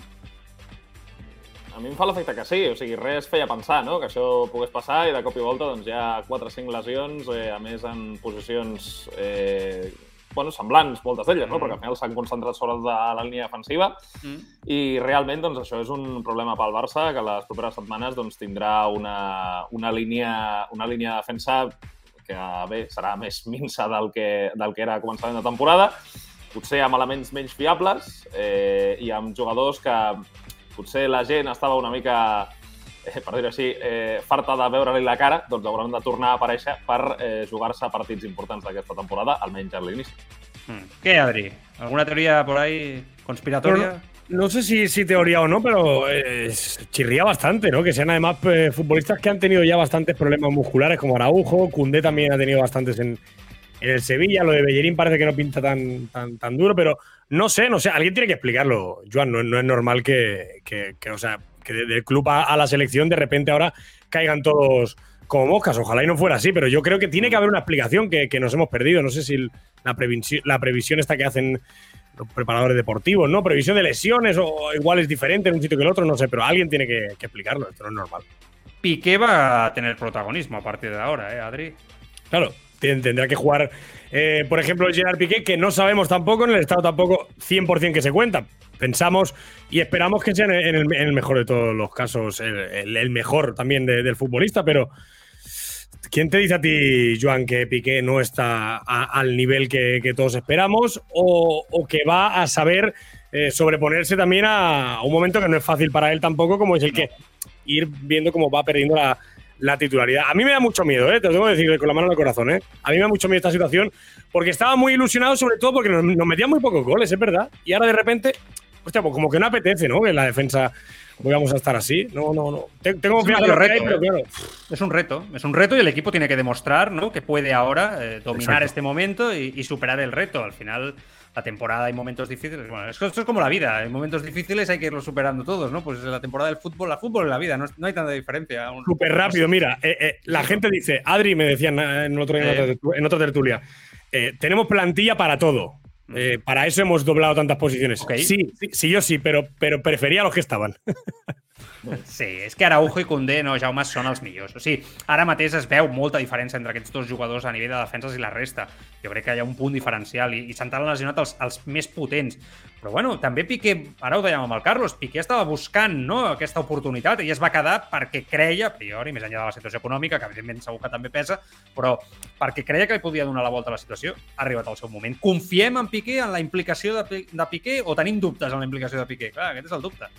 A mi em fa l'efecte que sí, o sigui, res feia pensar, no?, que això pogués passar i de cop i volta doncs, hi ha 4 o 5 lesions, eh, a més en posicions eh, bueno, semblants, moltes d'elles, no? Mm. perquè al final s'han concentrat sobre de la línia defensiva mm. i realment doncs, això és un problema pel Barça que les properes setmanes doncs, tindrà una, una, línia, una línia de defensa que bé, serà més minsa del que, del que era a començament de temporada, potser amb elements menys fiables eh, i amb jugadors que potser la gent estava una mica per dir-ho així, eh, farta de veure-li la cara, doncs hauran de tornar a aparèixer per eh, jugar-se partits importants d'aquesta temporada, almenys a l'inici. Mm. Què, Adri? ¿Alguna teoria por ahí conspiratoria? No, no sé si, si, teoría o no, pero eh, chirría bastante, ¿no? Que sean además eh, futbolistas que han tenido ya bastantes problemas musculares, como Araujo, Cundé también ha tenido bastantes en, en el Sevilla, lo de Bellerín parece que no pinta tan, tan, tan duro, pero no sé, no sé, alguien tiene que explicarlo, Joan, no, no es normal que, que, que, o sea, que del club a, a, la selección de repente ahora caigan todos como moscas, ojalá y no fuera así, pero yo creo que tiene que haber una explicación que, que nos hemos perdido, no sé si la previsión, la previsión esta que hacen los preparadores deportivos, ¿no? Previsión de lesiones o igual es diferente en un sitio que el otro, no sé, pero alguien tiene que, que explicarlo, esto no es normal. Piqué va a tener protagonismo a partir de ahora, ¿eh, Adri? Claro, tendrá que jugar, eh, por ejemplo, el Gerard Piqué, que no sabemos tampoco, en el estado tampoco 100% que se cuenta. Pensamos y esperamos que sea en el, en el mejor de todos los casos, el, el, el mejor también de, del futbolista, pero ¿quién te dice a ti, Joan, que Piqué no está a, al nivel que, que todos esperamos o, o, que va a saber eh, sobreponerse también a, a, un momento que no es fácil para él tampoco, como es el que ir viendo cómo va perdiendo la, la titularidad. A mí me da mucho miedo, ¿eh? te lo tengo que decir con la mano en el corazón. ¿eh? A mí me da mucho miedo esta situación porque estaba muy ilusionado, sobre todo porque nos, nos metían muy pocos goles, es verdad. Y ahora de repente, hostia, pues como que no apetece, ¿no? Que la defensa vamos a estar así. No, no, no. Tengo es que reto, hay, pero claro. Es un reto, es un reto y el equipo tiene que demostrar ¿no? que puede ahora eh, dominar Exacto. este momento y, y, superar el reto. Al final, la temporada hay momentos difíciles. Bueno, esto, es como la vida. En momentos difíciles hay que irlo superando todos, ¿no? Pues la temporada del fútbol, la fútbol en la vida, no, no hay tanta diferencia. Súper rápido, mira. Eh, eh, la gente dice, Adri me decían en, otro, en, otra, en otra tertulia, eh, tenemos plantilla para todo. Eh, para eso hemos doblado tantas posiciones. Okay. Sí, sí, sí, yo sí, pero, pero prefería a los que estaban. Sí, és que Araujo i Koundé, no, Jaume, són els millors. O sigui, ara mateix es veu molta diferència entre aquests dos jugadors a nivell de defenses i la resta. Jo crec que hi ha un punt diferencial i, i s'han lesionat els, els més potents. Però bueno, també Piqué, ara ho dèiem amb el Carlos, Piqué estava buscant no, aquesta oportunitat i es va quedar perquè creia, a priori, més enllà de la situació econòmica, que evidentment segur que també pesa, però perquè creia que li podia donar la volta a la situació, ha arribat el seu moment. Confiem en Piqué, en la implicació de, de Piqué, o tenim dubtes en la implicació de Piqué? Clar, aquest és el dubte.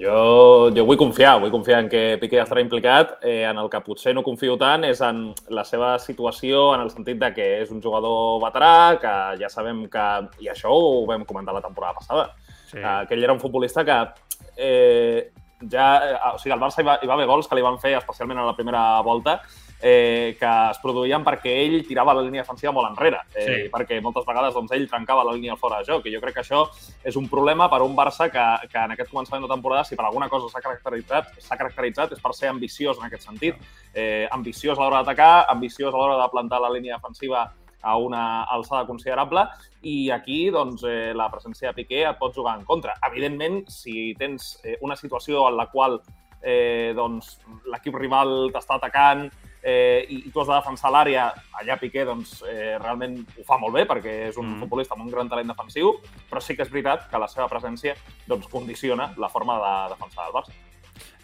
Jo, jo vull confiar, vull confiar en que Piqué estarà implicat. Eh, en el que potser no confio tant és en la seva situació, en el sentit de que és un jugador veterà, que ja sabem que, i això ho vam comentar la temporada passada, sí. que ell era un futbolista que eh, ja, eh, o sigui, al Barça hi va, hi va haver gols que li van fer, especialment a la primera volta, eh, que es produïen perquè ell tirava la línia defensiva molt enrere, eh, sí. perquè moltes vegades doncs, ell trencava la línia fora de joc, i jo crec que això és un problema per un Barça que, que en aquest començament de temporada, si per alguna cosa s'ha caracteritzat, s'ha caracteritzat és per ser ambiciós en aquest sentit. Eh, ambiciós a l'hora d'atacar, ambiciós a l'hora de plantar la línia defensiva a una alçada considerable i aquí doncs, eh, la presència de Piqué et pot jugar en contra. Evidentment, si tens eh, una situació en la qual eh, doncs, l'equip rival t'està atacant, eh, i, i tu has de defensar l'àrea, allà Piqué doncs, eh, realment ho fa molt bé perquè és un mm. futbolista amb un gran talent defensiu, però sí que és veritat que la seva presència doncs, condiciona la forma de defensar el Barça.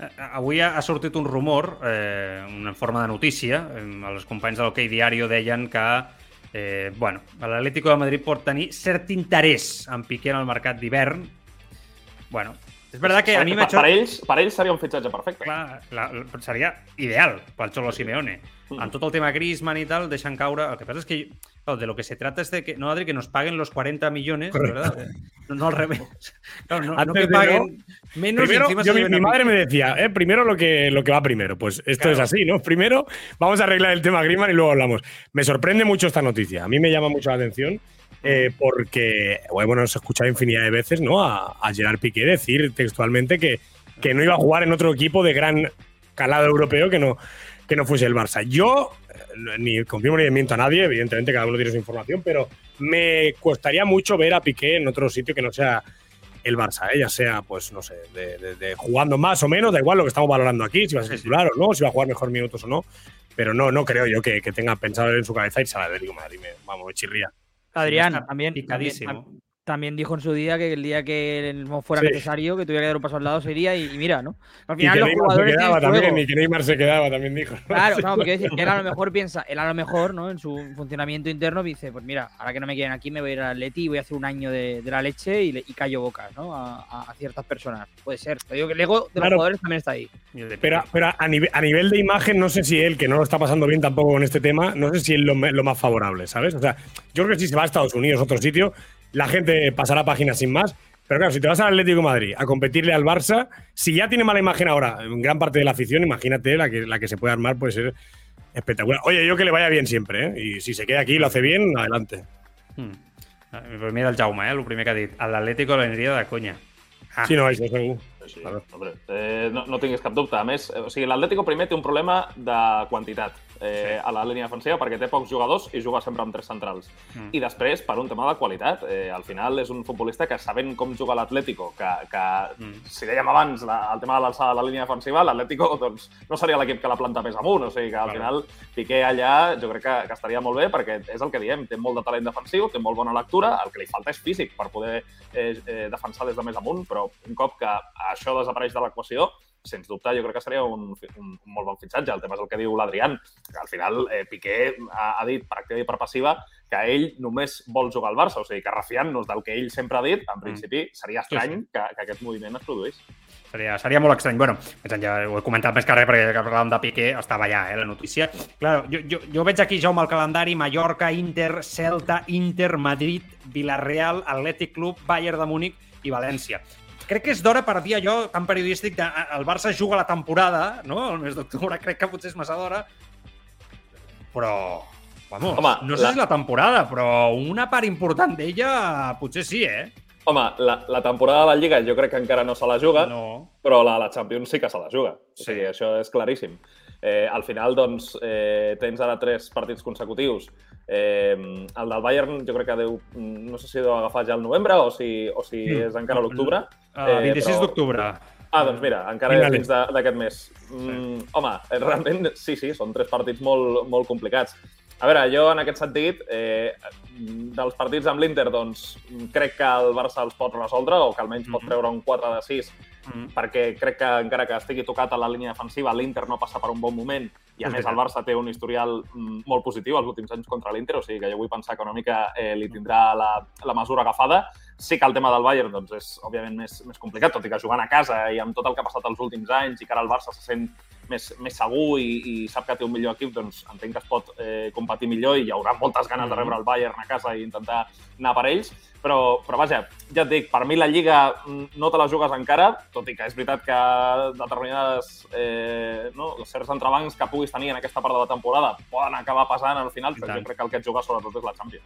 Eh, avui ha sortit un rumor, eh, una forma de notícia. Els companys de l'Hockey Diario deien que eh, bueno, l'Atlético de Madrid pot tenir cert interès en Piqué en el mercat d'hivern. Bueno, és veritat que a mi per, per, ells, per ells seria un fitxatge perfecte. Clar, la, la, seria ideal pel Cholo Simeone. Mm. Amb tot el tema Griezmann i tal, deixen caure... El que passa és que claro, de lo que se trata es de que, no, Adri, que nos paguen los 40 millones, ¿verdad? No, no al revés. Claro, no, no que paguen no, menos primero, y yo, mi, mi madre me decía, eh, primero lo que, lo que va primero. Pues esto claro. es así, ¿no? Primero vamos a arreglar el tema Griezmann y luego hablamos. Me sorprende mucho esta noticia. A mí me llama mucho la atención eh, porque, bueno, se ha escuchado infinidad de veces, ¿no? A, a Gerard Piqué decir textualmente que, que, no iba a jugar en otro equipo de gran calado europeo que no, que no fuese el Barça. Yo eh, ni confirmo ni miento a nadie, evidentemente cada uno tiene su información, pero me costaría mucho ver a Piqué en otro sitio que no sea el Barça, ¿eh? ya sea, pues, no sé, de, de, de, jugando más o menos, da igual lo que estamos valorando aquí, si va a ser titular o no, si va a jugar mejor minutos o no, pero no, no creo yo que, que tenga pensado en su cabeza irse a la Atlético Madrid, me, vamos, me chirría. Adrián, también, también, también, dijo en su día que el día que fuera sí. necesario, que tuviera que dar un paso al lado, sería y, y mira, ¿no? Al final, y que los Neymar jugadores. Se quedaba también, y que Neymar se quedaba, también dijo. Claro, no, porque decir, él a lo mejor piensa, él a lo mejor, ¿no? En su funcionamiento interno dice, pues mira, ahora que no me quieren aquí, me voy a ir al Atleti y voy a hacer un año de, de la leche y, le, y, callo bocas, ¿no? A, a, a, ciertas personas. Puede ser. Te digo que el ego de los claro, jugadores también está ahí. Pero, pero a, nivel, a, nivel, de imagen, no sé si él, que no lo está pasando bien tampoco con este tema, no sé si es lo, lo más favorable, ¿sabes? O sea, yo creo que si se va a Estados Unidos, otro sitio, la gente pasará páginas sin más. Pero claro, si te vas al Atlético de Madrid a competirle al Barça, si ya tiene mala imagen ahora en gran parte de la afición, imagínate la que, la que se puede armar, puede ser espectacular. Oye, yo que le vaya bien siempre, ¿eh? Y si se queda aquí y lo hace bien, adelante. Hmm. Pues mira el Jaume, ¿eh? el primer que ha dit. L'Atlético l'aniria de conya. Ah. Sí, no, això segur. Sí, hombre, eh, no, no tinguis cap dubte. A més, o sigui, l'Atlético primer té un problema de quantitat eh, sí. a la línia defensiva perquè té pocs jugadors i juga sempre amb tres centrals. Mm. I després, per un tema de qualitat, eh, al final és un futbolista que sabent com juga l'Atlético, que, que mm. si dèiem abans la, el tema de l'alçada de la línia defensiva, l'Atlético doncs, no seria l'equip que la planta més amunt, o sigui que al final Piqué allà jo crec que, que estaria molt bé perquè és el que diem, té molt de talent defensiu, té molt bona lectura, el que li falta és físic per poder eh, eh, defensar des de més amunt, però un cop que això desapareix de l'equació, sens dubte, jo crec que seria un, un, un molt bon fitxatge. El tema és el que diu l'Adrián, que al final eh, Piqué ha, ha dit per activa i per passiva que ell només vol jugar al Barça, o sigui que refiant-nos del que ell sempre ha dit, en mm. principi seria estrany sí, sí. Que, que aquest moviment es produís. Seria, seria molt estrany. Bueno, ja ho he comentat més que res perquè parlàvem de Piqué, estava allà, eh, la notícia. Claro, jo, jo, jo veig aquí, Jaume, el calendari, Mallorca, Inter, Celta, Inter, Madrid, Villarreal, Atlètic Club, Bayern de Múnich i València crec que és d'hora per dir allò tan periodístic de el Barça juga la temporada, no? El mes d'octubre crec que potser és massa d'hora, però... Vamos, Home, no sé la... si la temporada, però una part important d'ella potser sí, eh? Home, la, la temporada de la Lliga jo crec que encara no se la juga, no. però la, la Champions sí que se la juga. Sí. O sigui, això és claríssim. Eh, al final, doncs, eh, tens ara tres partits consecutius. Eh, el del Bayern jo crec que deu, no sé si deu agafar ja el novembre o si, o si mm. és encara l'octubre. Uh, 26 però... d'octubre. Ah, doncs mira, encara Finales. fins de- d'aquest mes. Mm, home, eh, realment, sí, sí, són tres partits molt, molt complicats. A veure, jo en aquest sentit, eh, dels partits amb l'Inter, doncs crec que el Barça els pot resoldre o que almenys pot Mhm. treure un 4 de 6 Mm. perquè crec que encara que estigui tocat a la línia defensiva, l'Inter no passa per un bon moment i a És més el. Barça té un historial mm, molt positiu els últims anys contra l'Inter, o sigui que jo vull pensar que una mica eh, li tindrà la, la mesura agafada. Sí que el tema del Bayern doncs, és òbviament més, més complicat, tot i que jugant a casa i amb tot el que ha passat els últims anys i que ara el Barça se sent més, més segur i, i sap que té un millor equip, doncs entenc que es pot eh, competir millor i hi haurà moltes ganes de Mhm. rebre el Bayern a casa i intentar anar per ells, però, però vaja, ja et dic, per mi la Lliga mm, no te la jugues encara, tot i que és veritat que determinades eh, no, certs entrebancs que puguis tenir en aquesta part de la temporada poden acabar passant al final, però jo crec que el que et jugues sobretot és la Champions.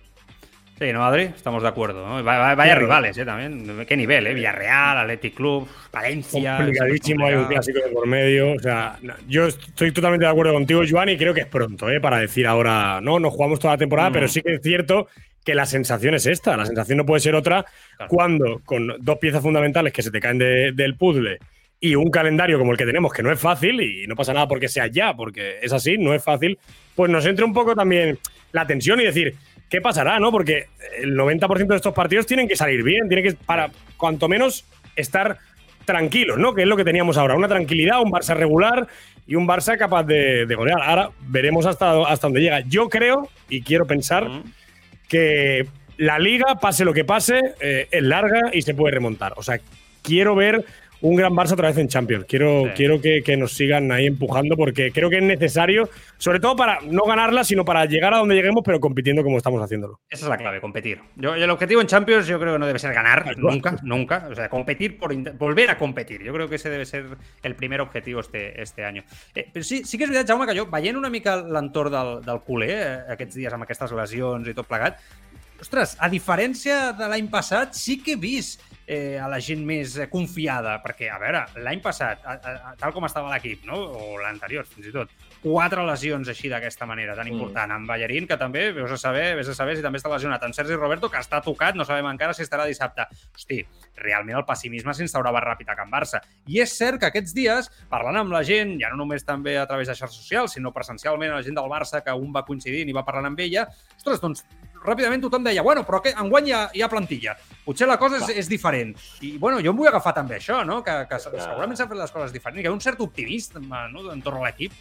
Sí, ¿no, Adri? Estamos de acuerdo. ¿no? Va- va- Vaya rivales, ¿eh? También. ¿Qué nivel, eh? Villarreal, Athletic Club, Valencia. Complicadísimo, hay un clásico de por medio. O sea, yo estoy totalmente de acuerdo contigo, Joan, y creo que es pronto, ¿eh? Para decir ahora, no, no jugamos toda la temporada, Mm. pero sí que es cierto que la sensación es esta. La sensación no puede ser otra Claro. cuando con dos piezas fundamentales que se te caen de- del puzzle y un calendario como el que tenemos, que no es fácil, y no pasa nada porque sea ya, porque es así, no es fácil, pues nos entre un poco también la tensión y decir, ¿qué pasará, no? Porque el 90% de estos partidos tienen que salir bien, tienen que, para cuanto menos, estar tranquilos, ¿no? Que es lo que teníamos ahora, una tranquilidad, un Barça regular y un Barça capaz de, de golear. Ahora veremos hasta, hasta dónde llega. Yo creo, y quiero pensar, Mm. Que la liga, pase lo que pase, eh, es larga y se puede remontar. O sea, quiero ver un gran Barça otra vez en Champions. Quiero, Sí. quiero que, que nos sigan ahí empujando porque creo que es necesario, sobre todo para no ganarla, sino para llegar a donde lleguemos, pero compitiendo como estamos haciéndolo. Esa es la clave, competir. Yo, el objetivo en Champions yo creo que no debe ser ganar, nunca, nunca. O sea, competir por volver a competir. Jo crec que ese debe ser el primer objectiu este, este any. Eh, però sí, sí que és veritat, Jaume, que jo, veient una mica l'entorn del, del culer eh, aquests dies amb aquestes lesions i tot plegat, ostres, a diferència de l'any passat, sí que he vist eh, a la gent més eh, confiada, perquè, a veure, l'any passat, a, a, a, tal com estava l'equip, no? o l'anterior, fins i tot, quatre lesions així d'aquesta manera tan Mm. important. En Ballerín, que també, veus a saber, vés a saber si també està lesionat. En Sergi Roberto, que està tocat, no sabem encara si estarà dissabte. Hosti, realment el pessimisme s'instaurava ràpid a Can Barça. I és cert que aquests dies, parlant amb la gent, ja no només també a través de xarxes socials, sinó presencialment a la gent del Barça, que un va coincidint i va parlant amb ella, ostres, doncs ràpidament tothom deia, bueno, però que enguany hi ha, hi ha plantilla. Potser la cosa és, és diferent. I, bueno, jo em vull agafar també això, no? Que, que segurament s'han fet les coses diferents. Hi ha un cert optimisme no? entorn a l'equip.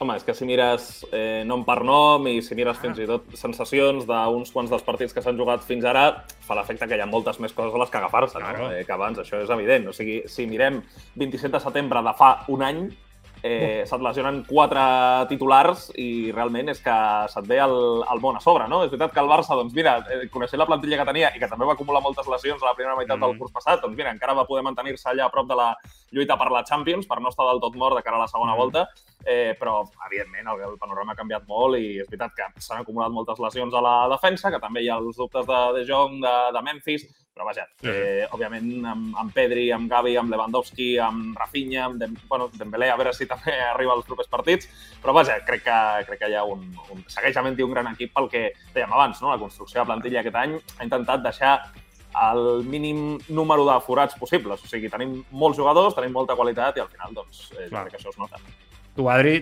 Home, és que si mires eh, nom per nom i si mires fins i tot sensacions d'uns quants dels partits que s'han jugat fins ara, fa l'efecte que hi ha moltes més coses a les que agafar-se, Claro. no? eh, que abans, això és evident. O sigui, si mirem 27 de setembre de fa un any, eh, se't lesionen quatre titulars i realment és que se't ve el, el món a sobre, no? És veritat que el Barça, doncs mira, eh, coneixent la plantilla que tenia i que també va acumular moltes lesions a la primera meitat Mm. del curs passat, doncs mira, encara va poder mantenir-se allà a prop de la lluita per la Champions, per no estar del tot mort de cara a la segona Mm. volta, eh, però, evidentment, el, el panorama ha canviat molt i és veritat que s'han acumulat moltes lesions a la defensa, que també hi ha els dubtes de De Jong, de, de Memphis, però vaja, eh, òbviament amb, amb Pedri, amb Gavi, amb Lewandowski, amb Rafinha, amb Dem bueno, Dembélé, a veure si també arriba als propers partits, però vaja, crec que, crec que hi ha un, un, segueix havent-hi un gran equip pel que dèiem abans, no? la construcció de plantilla aquest any ha intentat deixar el mínim número de forats possibles. O sigui, tenim molts jugadors, tenim molta qualitat i al final, doncs, eh, crec que això es nota. Tú, Adri,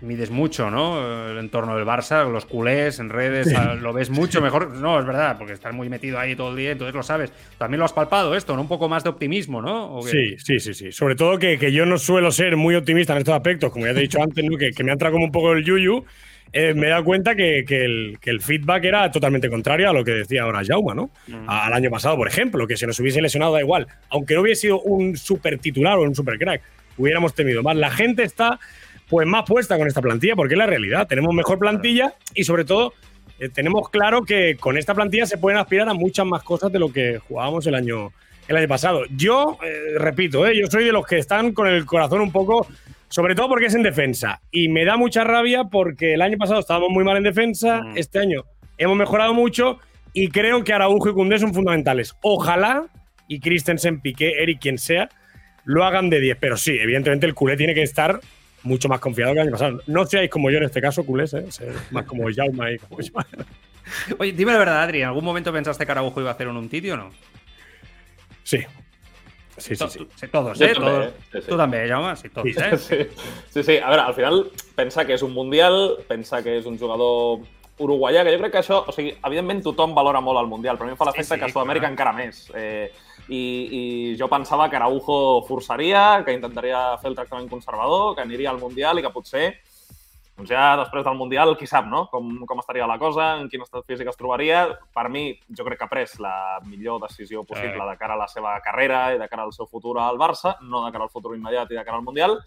mides mucho, ¿no? El entorno del Barça, los culés en redes, lo ves mucho mejor. No, es verdad, porque estás muy metido ahí todo el día, entonces lo sabes. También lo has palpado esto, ¿no? Un poco más de optimismo, ¿no? Sí, sí, sí, sí. Sobre todo que, que yo no suelo ser muy optimista en estos aspectos, como ya te he dicho antes, ¿no? que, que me ha entrado como un poco el yuyu. eh, me he dado cuenta que, que el, que el feedback era totalmente contrario a lo que decía ahora Jauma, ¿no? Mm. Al año pasado, por ejemplo, que si nos hubiese lesionado da igual. Aunque no hubiese sido un super titular o un super crack, hubiéramos temido más. La gente está pues más puesta con esta plantilla, porque es la realidad. Tenemos mejor plantilla y sobre todo eh, tenemos claro que con esta plantilla se pueden aspirar a muchas más cosas de lo que jugábamos el año, el año pasado. Yo, eh, repito, eh, yo soy de los que están con el corazón un poco, sobre todo porque es en defensa. Y me da mucha rabia porque el año pasado estábamos muy mal en defensa, Mm. este año hemos mejorado mucho y creo que Araujo y Koundé son fundamentales. Ojalá, y Christensen, Piqué, Eric, quien sea, lo hagan de 10. Pero sí, evidentemente el culé tiene que estar mucho más confiado que el año pasado. No seáis como yo en este caso, culés, ¿eh? Ser más como Jauma y como yo. Oye, dime la verdad, Adri, ¿en algún momento pensaste que Araujo iba a hacer un Umtiti o no? Sí, Sí, sí, sí. sí todos, eh? Todos. Sí, sí. Tu també, Jaume? Sí, eh? Sí, sí, sí. A veure, al final pensa que és un Mundial, pensa que és un jugador uruguaià, que jo crec que això, o sigui, evidentment tothom valora molt el Mundial, però a mi em fa l'efecte Sí, sí, que a Sud-amèrica encara més. Eh, i, I jo pensava que Araujo forçaria, que intentaria fer el tractament conservador, que aniria al Mundial i que potser doncs ja després del Mundial, qui sap, no? Com, com estaria la cosa, en quin estat físic es trobaria. Per mi, jo crec que ha pres la millor decisió possible de cara a la seva carrera i de cara al seu futur al Barça, no de cara al futur immediat i de cara al Mundial,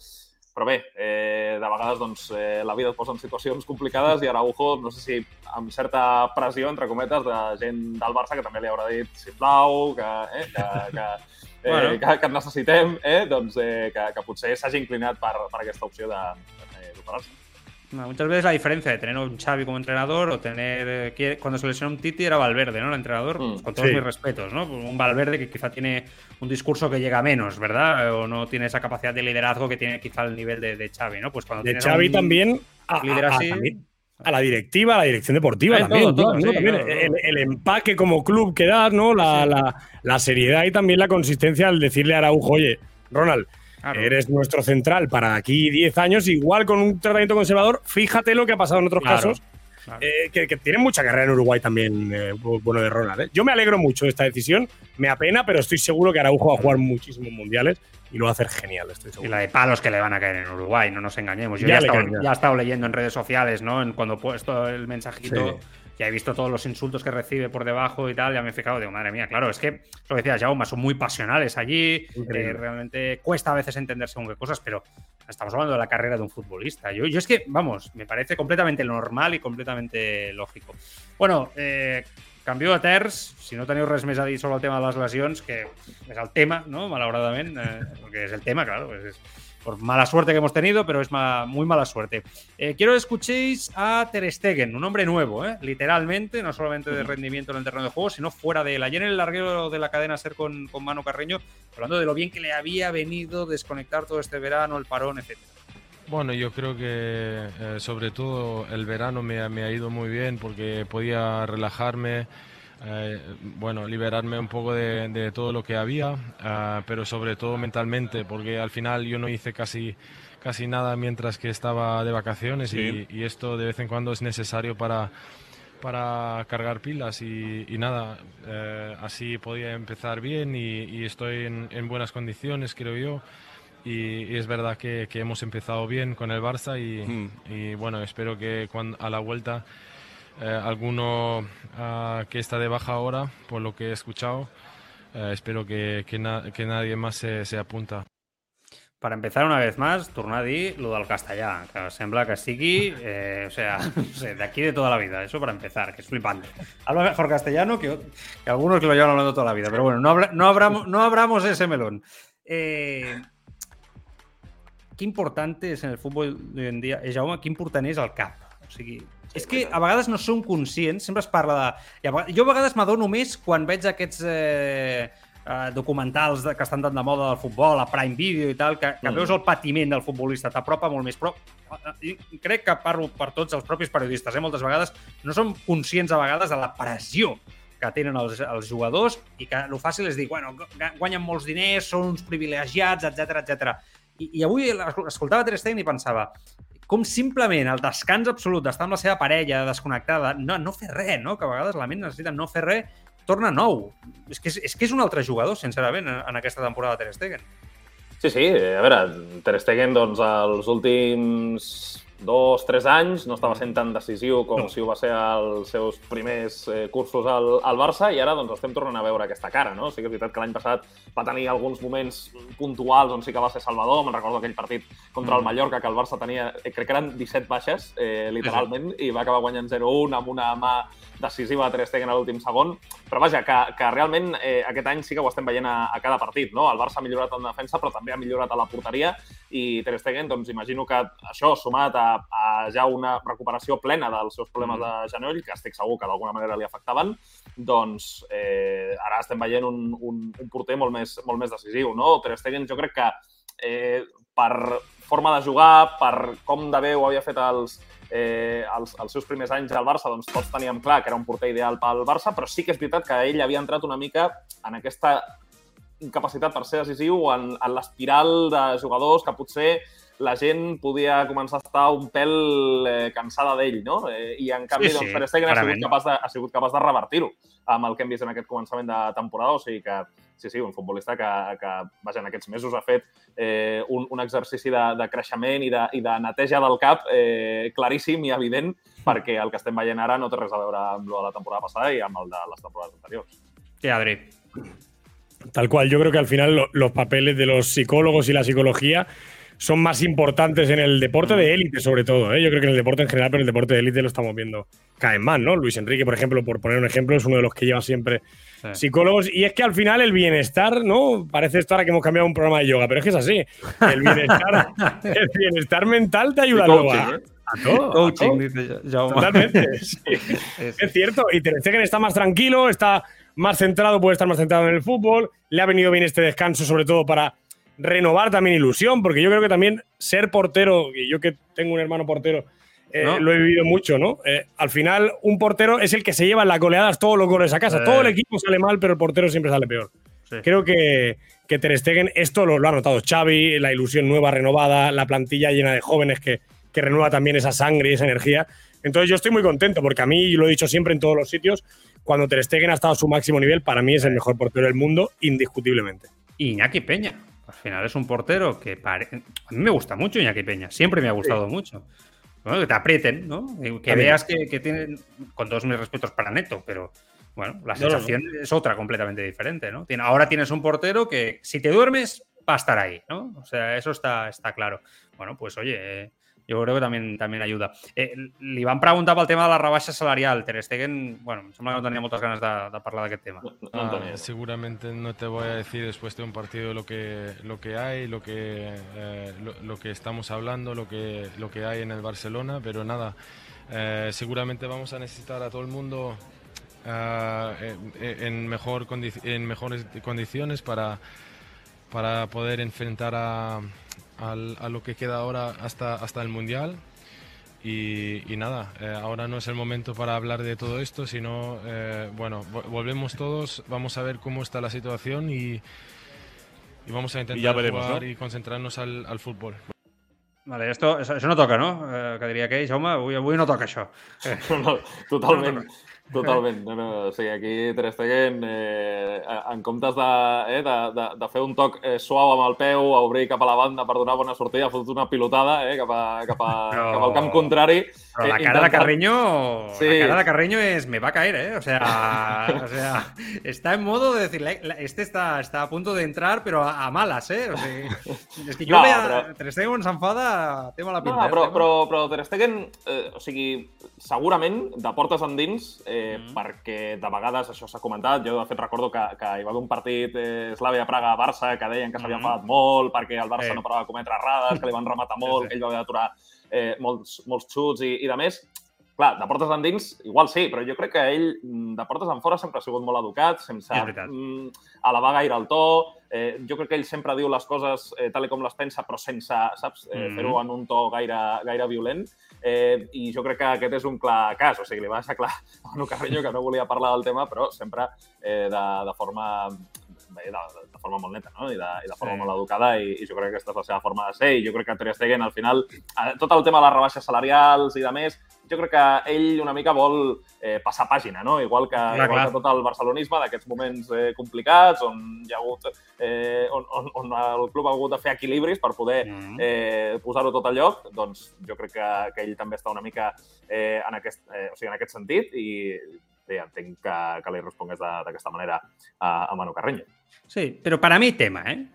però bé, eh, de vegades doncs, eh, la vida et posa en situacions complicades i Araujo, no sé si amb certa pressió, entre cometes, de gent del Barça que també li haurà dit sisplau, que, eh, que, que, eh, Bueno. que, que necessitem, eh, doncs, eh, que, que potser s'hagi inclinat per, per aquesta opció de, de, d'operar-se. Muchas veces la diferencia de tener un Xavi como entrenador o tener... eh, cuando se lesionó un Titi era Valverde, ¿no? El entrenador, Mm, pues, con todos sí. mis respetos, ¿no? Un Valverde que quizá tiene un discurso que llega menos, ¿verdad? O no tiene esa capacidad de liderazgo que tiene quizá el nivel de, de Xavi, ¿no? Pues cuando De Xavi un también a, líder a- a- así... también a la directiva, a la dirección deportiva también. todo, todo, ¿no? sí, También claro, el, todo. el empaque como club que da, ¿no? La, la- la seriedad y también la consistencia al decirle a Araujo, oye, Ronald, Claro. eres nuestro central para aquí 10 años, igual con un tratamiento conservador, fíjate lo que ha pasado en otros Claro, casos. claro. eh, que, que tienen mucha carrera en Uruguay también, eh, bu- bueno, de Ronald. ¿eh? Yo me alegro mucho de esta decisión, me apena, pero estoy seguro que Araujo va a jugar muchísimos mundiales y lo va a hacer genial, estoy Y seguro. la de palos que le van a caer en Uruguay, no nos engañemos. Yo Ya ya, he estado, caen, ya. ya he estado leyendo en redes sociales, ¿no? En cuando he puesto el mensajito, Sí. Ya he visto todos los insultos que recibe por debajo y tal, ya me he fijado, digo, madre mía, claro, es que lo que decía Jaume, son muy pasionales allí, eh, realmente cuesta a veces entender según qué cosas, pero estamos hablando de la carrera de un futbolista. Yo, yo es que, vamos, me parece completamente normal y completamente lógico. Bueno, eh, canvio de terç, si no teniu res més a dir sobre el tema de les lesions, que és el tema, ¿no? Malauradament, eh, porque es el tema, claro, pues es por mala suerte que hemos tenido, pero es ma- muy mala suerte. Eh, quiero que escuchéis a Ter Stegen, un hombre nuevo, ¿eh? literalmente, no solamente de rendimiento en el terreno de juego, sino fuera de él. Ayer en el larguero de la cadena Ser con, con Mano Carreño, hablando de lo bien que le había venido desconectar todo este verano, el parón, etc. Bueno, yo creo que eh, sobre todo el verano me, me ha ido muy bien porque podía relajarme, eh, bueno, liberarme un poco de, de todo lo que había, ah, pero sobre todo mentalmente, porque al final yo no hice casi, casi nada mientras que estaba de vacaciones y, y esto de vez en cuando es necesario para, para cargar pilas y, y nada, eh, así podía empezar bien y, y estoy en, en buenas condiciones, creo yo. Y, es verdad que, que hemos empezado bien con el Barça y, y, bueno, espero que cuando, a la vuelta eh, alguno ah, que está de baja ahora, por lo que he escuchado, eh, espero que, que, na- que nadie más se, se apunta. Per empezar una vez más, tornar a dir lo del castellà, sembla que sigui, eh, o sea, de aquí de toda la vida, eso para empezar, que es flipante. Habla mejor castellano que, que algunos que lo llevan hablando toda la vida, pero bueno, no, no, abramos, no abramos ese melón. Qué importante és en el futbol d'avui en dia, eh, Jaume, qué important és el cap. O sigui, és que a vegades no som conscients, sempre es parla de... a vegades- Jo a vegades m'adono més quan veig aquests eh, eh, documentals que estan tan de moda del futbol, a Prime Video i tal, que, que Mm. veus el patiment del futbolista, t'apropa molt més. Però eh, crec que parlo per tots els propis periodistes, eh? moltes vegades no som conscients a vegades de la pressió que tenen els, els jugadors i que el fàcil és dir, bueno, gu- guanyen molts diners, són uns privilegiats, etc etc. I, I avui escoltava Ter Stegen i pensava com simplement el descans absolut d'estar amb la seva parella desconnectada, no, no fer res, no? que a vegades la ment necessita no fer res, torna nou. És que és, és, que és un altre jugador, sincerament, en, en aquesta temporada de Ter Stegen. Sí, sí, a veure, Ter Stegen, doncs, els últims dos, tres anys no estava sent tan decisiu com No. si ho va ser als seus primers eh, cursos al, al Barça i ara doncs, estem tornant a veure aquesta cara, no? Sí que és veritat que l'any passat va tenir alguns moments puntuals on sí que va ser Salvador, me'n recordo aquell partit contra el Mm. Mallorca, que el Barça tenia, eh, crec que eren 17 baixes, eh, literalment, i va acabar guanyant 0-1 amb una mà decisiva de Ter Stegen a l'últim segon, però vaja, que, que realment eh, aquest any sí que ho estem veient a, a cada partit, no? El Barça ha millorat en defensa, però també ha millorat a la porteria i Ter Stegen, doncs imagino que això, sumat a, a ja una recuperació plena dels seus problemes de genoll, que estic segur que d'alguna manera li afectaven, doncs eh, ara estem veient un, un, un porter molt més, molt més decisiu, no? Ter Stegen jo crec que eh, per forma de jugar, per com de bé ho havia fet els, eh, els, els seus primers anys al Barça, doncs tots teníem clar que era un porter ideal pel Barça, però sí que és veritat que ell havia entrat una mica en aquesta capacitat per ser decisiu en, en l'espiral de jugadors que potser la gent podia començar a estar un pèl eh, cansada d'ell, no? Eh, I en canvi, Sí, sí, doncs, Ter Stegen ha sigut, clarament. capaç de, ha sigut capaç de revertir-ho amb el que hem vist en aquest començament de temporada, o sigui que sí, sí, un futbolista que, que vaja, en aquests mesos ha fet eh, un, un exercici de, de creixement i de, i de neteja del cap eh, claríssim i evident perquè el que estem veient ara no té res a veure amb el de la temporada passada i amb el de les temporades anteriors. Sí, Adri. Tal cual, yo creo que al final lo- los papeles de los psicólogos y la psicología son más importantes en el deporte de élite, sobre todo. ¿eh? Yo creo que en el deporte en general, pero en el deporte de élite lo estamos viendo cada vez más, ¿no? Luis Enrique, por ejemplo, por poner un ejemplo, es uno de los que lleva siempre Sí. psicólogos. Y es que al final el bienestar, ¿no? Parece esto ahora que hemos cambiado un programa de yoga, pero es que es así. El bienestar, el bienestar mental te ayuda luego a, ¿eh? a todo. a Coaching, todo. dice Jaume. Totalmente. sí. Es cierto, y Ter Stegen está más tranquilo, está más centrado, puede estar más centrado en el fútbol. Le ha venido bien este descanso, sobre todo para renovar también ilusión, porque yo creo que también ser portero, y yo que tengo un hermano portero, eh, ¿No? lo he vivido mucho, ¿no? Eh, al final, un portero es el que se lleva en las goleadas todos los goles a casa. Eh. Todo el equipo sale mal, pero el portero siempre sale peor. Sí. Creo que, que Ter Stegen, esto lo, lo ha notado Xavi, la ilusión nueva, renovada, la plantilla llena de jóvenes que, que renueva también esa sangre y esa energía. Entonces yo estoy muy contento porque a mí, y lo he dicho siempre en todos los sitios, cuando Ter Stegen ha estado a su máximo nivel, para mí es el mejor portero del mundo, indiscutiblemente. Iñaki Peña. Al final es un portero que pare... a mí me gusta mucho Iñaki Peña. Siempre me ha gustado mucho. Bueno, que te aprieten, ¿no? Que veas que, que tienen, con todos mis respetos para Neto, pero bueno, la No, no, no. sensación es otra completamente diferente, ¿no? Tiene- Ahora tienes un portero que si te duermes va a estar ahí, ¿no? O sea, eso está, está claro. Bueno, pues oye, eh, jo crec que també, també ajuda. Eh, li van preguntar pel tema de la rebaixa salarial. Ter Stegen, bueno, em sembla que no tenia moltes ganes de, de parlar d'aquest tema. No, no Ah, seguramente no te voy a decir después de un partido lo que, lo que hay, lo que, eh, lo, lo que estamos hablando, lo que, lo que hay en el Barcelona, pero nada, eh, seguramente vamos a necesitar a todo el mundo eh, en, mejor condi- en mejores condiciones para, para poder enfrentar a, al- a lo que queda ahora hasta, hasta el Mundial. Y, y nada, eh, ahora no es el momento para hablar de todo esto, sino, eh, bueno, vo- volvemos todos, vamos a ver cómo está la situación y, y vamos a intentar ya veremos, jugar ¿no? y concentrarnos al, al fútbol. Vale, esto, eso, eso no toca, no? Eh, que diria aquell, Jaume, avui, avui no toca això. No, no, totalment. Totalment. No, no, o sigui, aquí Ter Stegen, eh, en comptes de, eh, de, de, de fer un toc eh, suau amb el peu, a obrir cap a la banda per donar bona sortida, ha fotut una pilotada eh, cap, a, cap, a, Però- cap al camp contrari. Però la eh, cara de intentant- Carreño, Sí. la cara de Carreño es me va a caer, ¿eh? O sea, o sea está en modo de decir, la- la- este está, está a punto de entrar, pero a, a malas, ¿eh? O sea, es que yo No, vea, però- Ter Stegen s'enfada, tema la No, pinta. eh, però, tema. però, però Ter Stegen, eh, o sigui, segurament de portes endins, eh, Mhm. perquè de vegades això s'ha comentat, jo de fet recordo que, que hi va haver un partit eh, Slavia-Praga-Barça que deien que s'havia Mhm. enfadat molt perquè el Barça Sí. no parava de cometre errades, que li van rematar molt, sí. que ell va haver d'aturar eh, molts, molts xuts i, i de més. Clar, de portes endins, igual sí, però jo crec que ell, mm, de portes enfora, sempre ha sigut molt educat, sense mm, elevar gaire el to. Eh, jo crec que ell sempre diu les coses eh, tal com les pensa, però sense, saps, eh, Mhm. fer-ho en un to gaire, gaire violent. Eh, I jo crec que aquest és un clar cas. O sigui, li va deixar clar a Manu Carreño que no volia parlar del tema, però sempre eh, de, de forma bé, de, de forma molt neta no? I, de, i de forma Sí. molt educada i, i jo crec que aquesta és la seva forma de ser i jo crec que Ter Stegen al final eh, tot el tema de les rebaixes salarials i de més jo crec que ell una mica vol eh, passar pàgina, no? Igual que, Clar, igual que tot el barcelonisme d'aquests moments eh, complicats on hi ha hagut eh, on, on, on el club ha hagut de fer equilibris per poder Mhm. eh, posar-ho tot a lloc, doncs jo crec que, que ell també està una mica eh, en, aquest, eh, o sigui, en aquest sentit i bé, entenc que, que li respongués d'aquesta manera a, a Manu Carreño. Sí, pero para mí hay tema, ¿eh?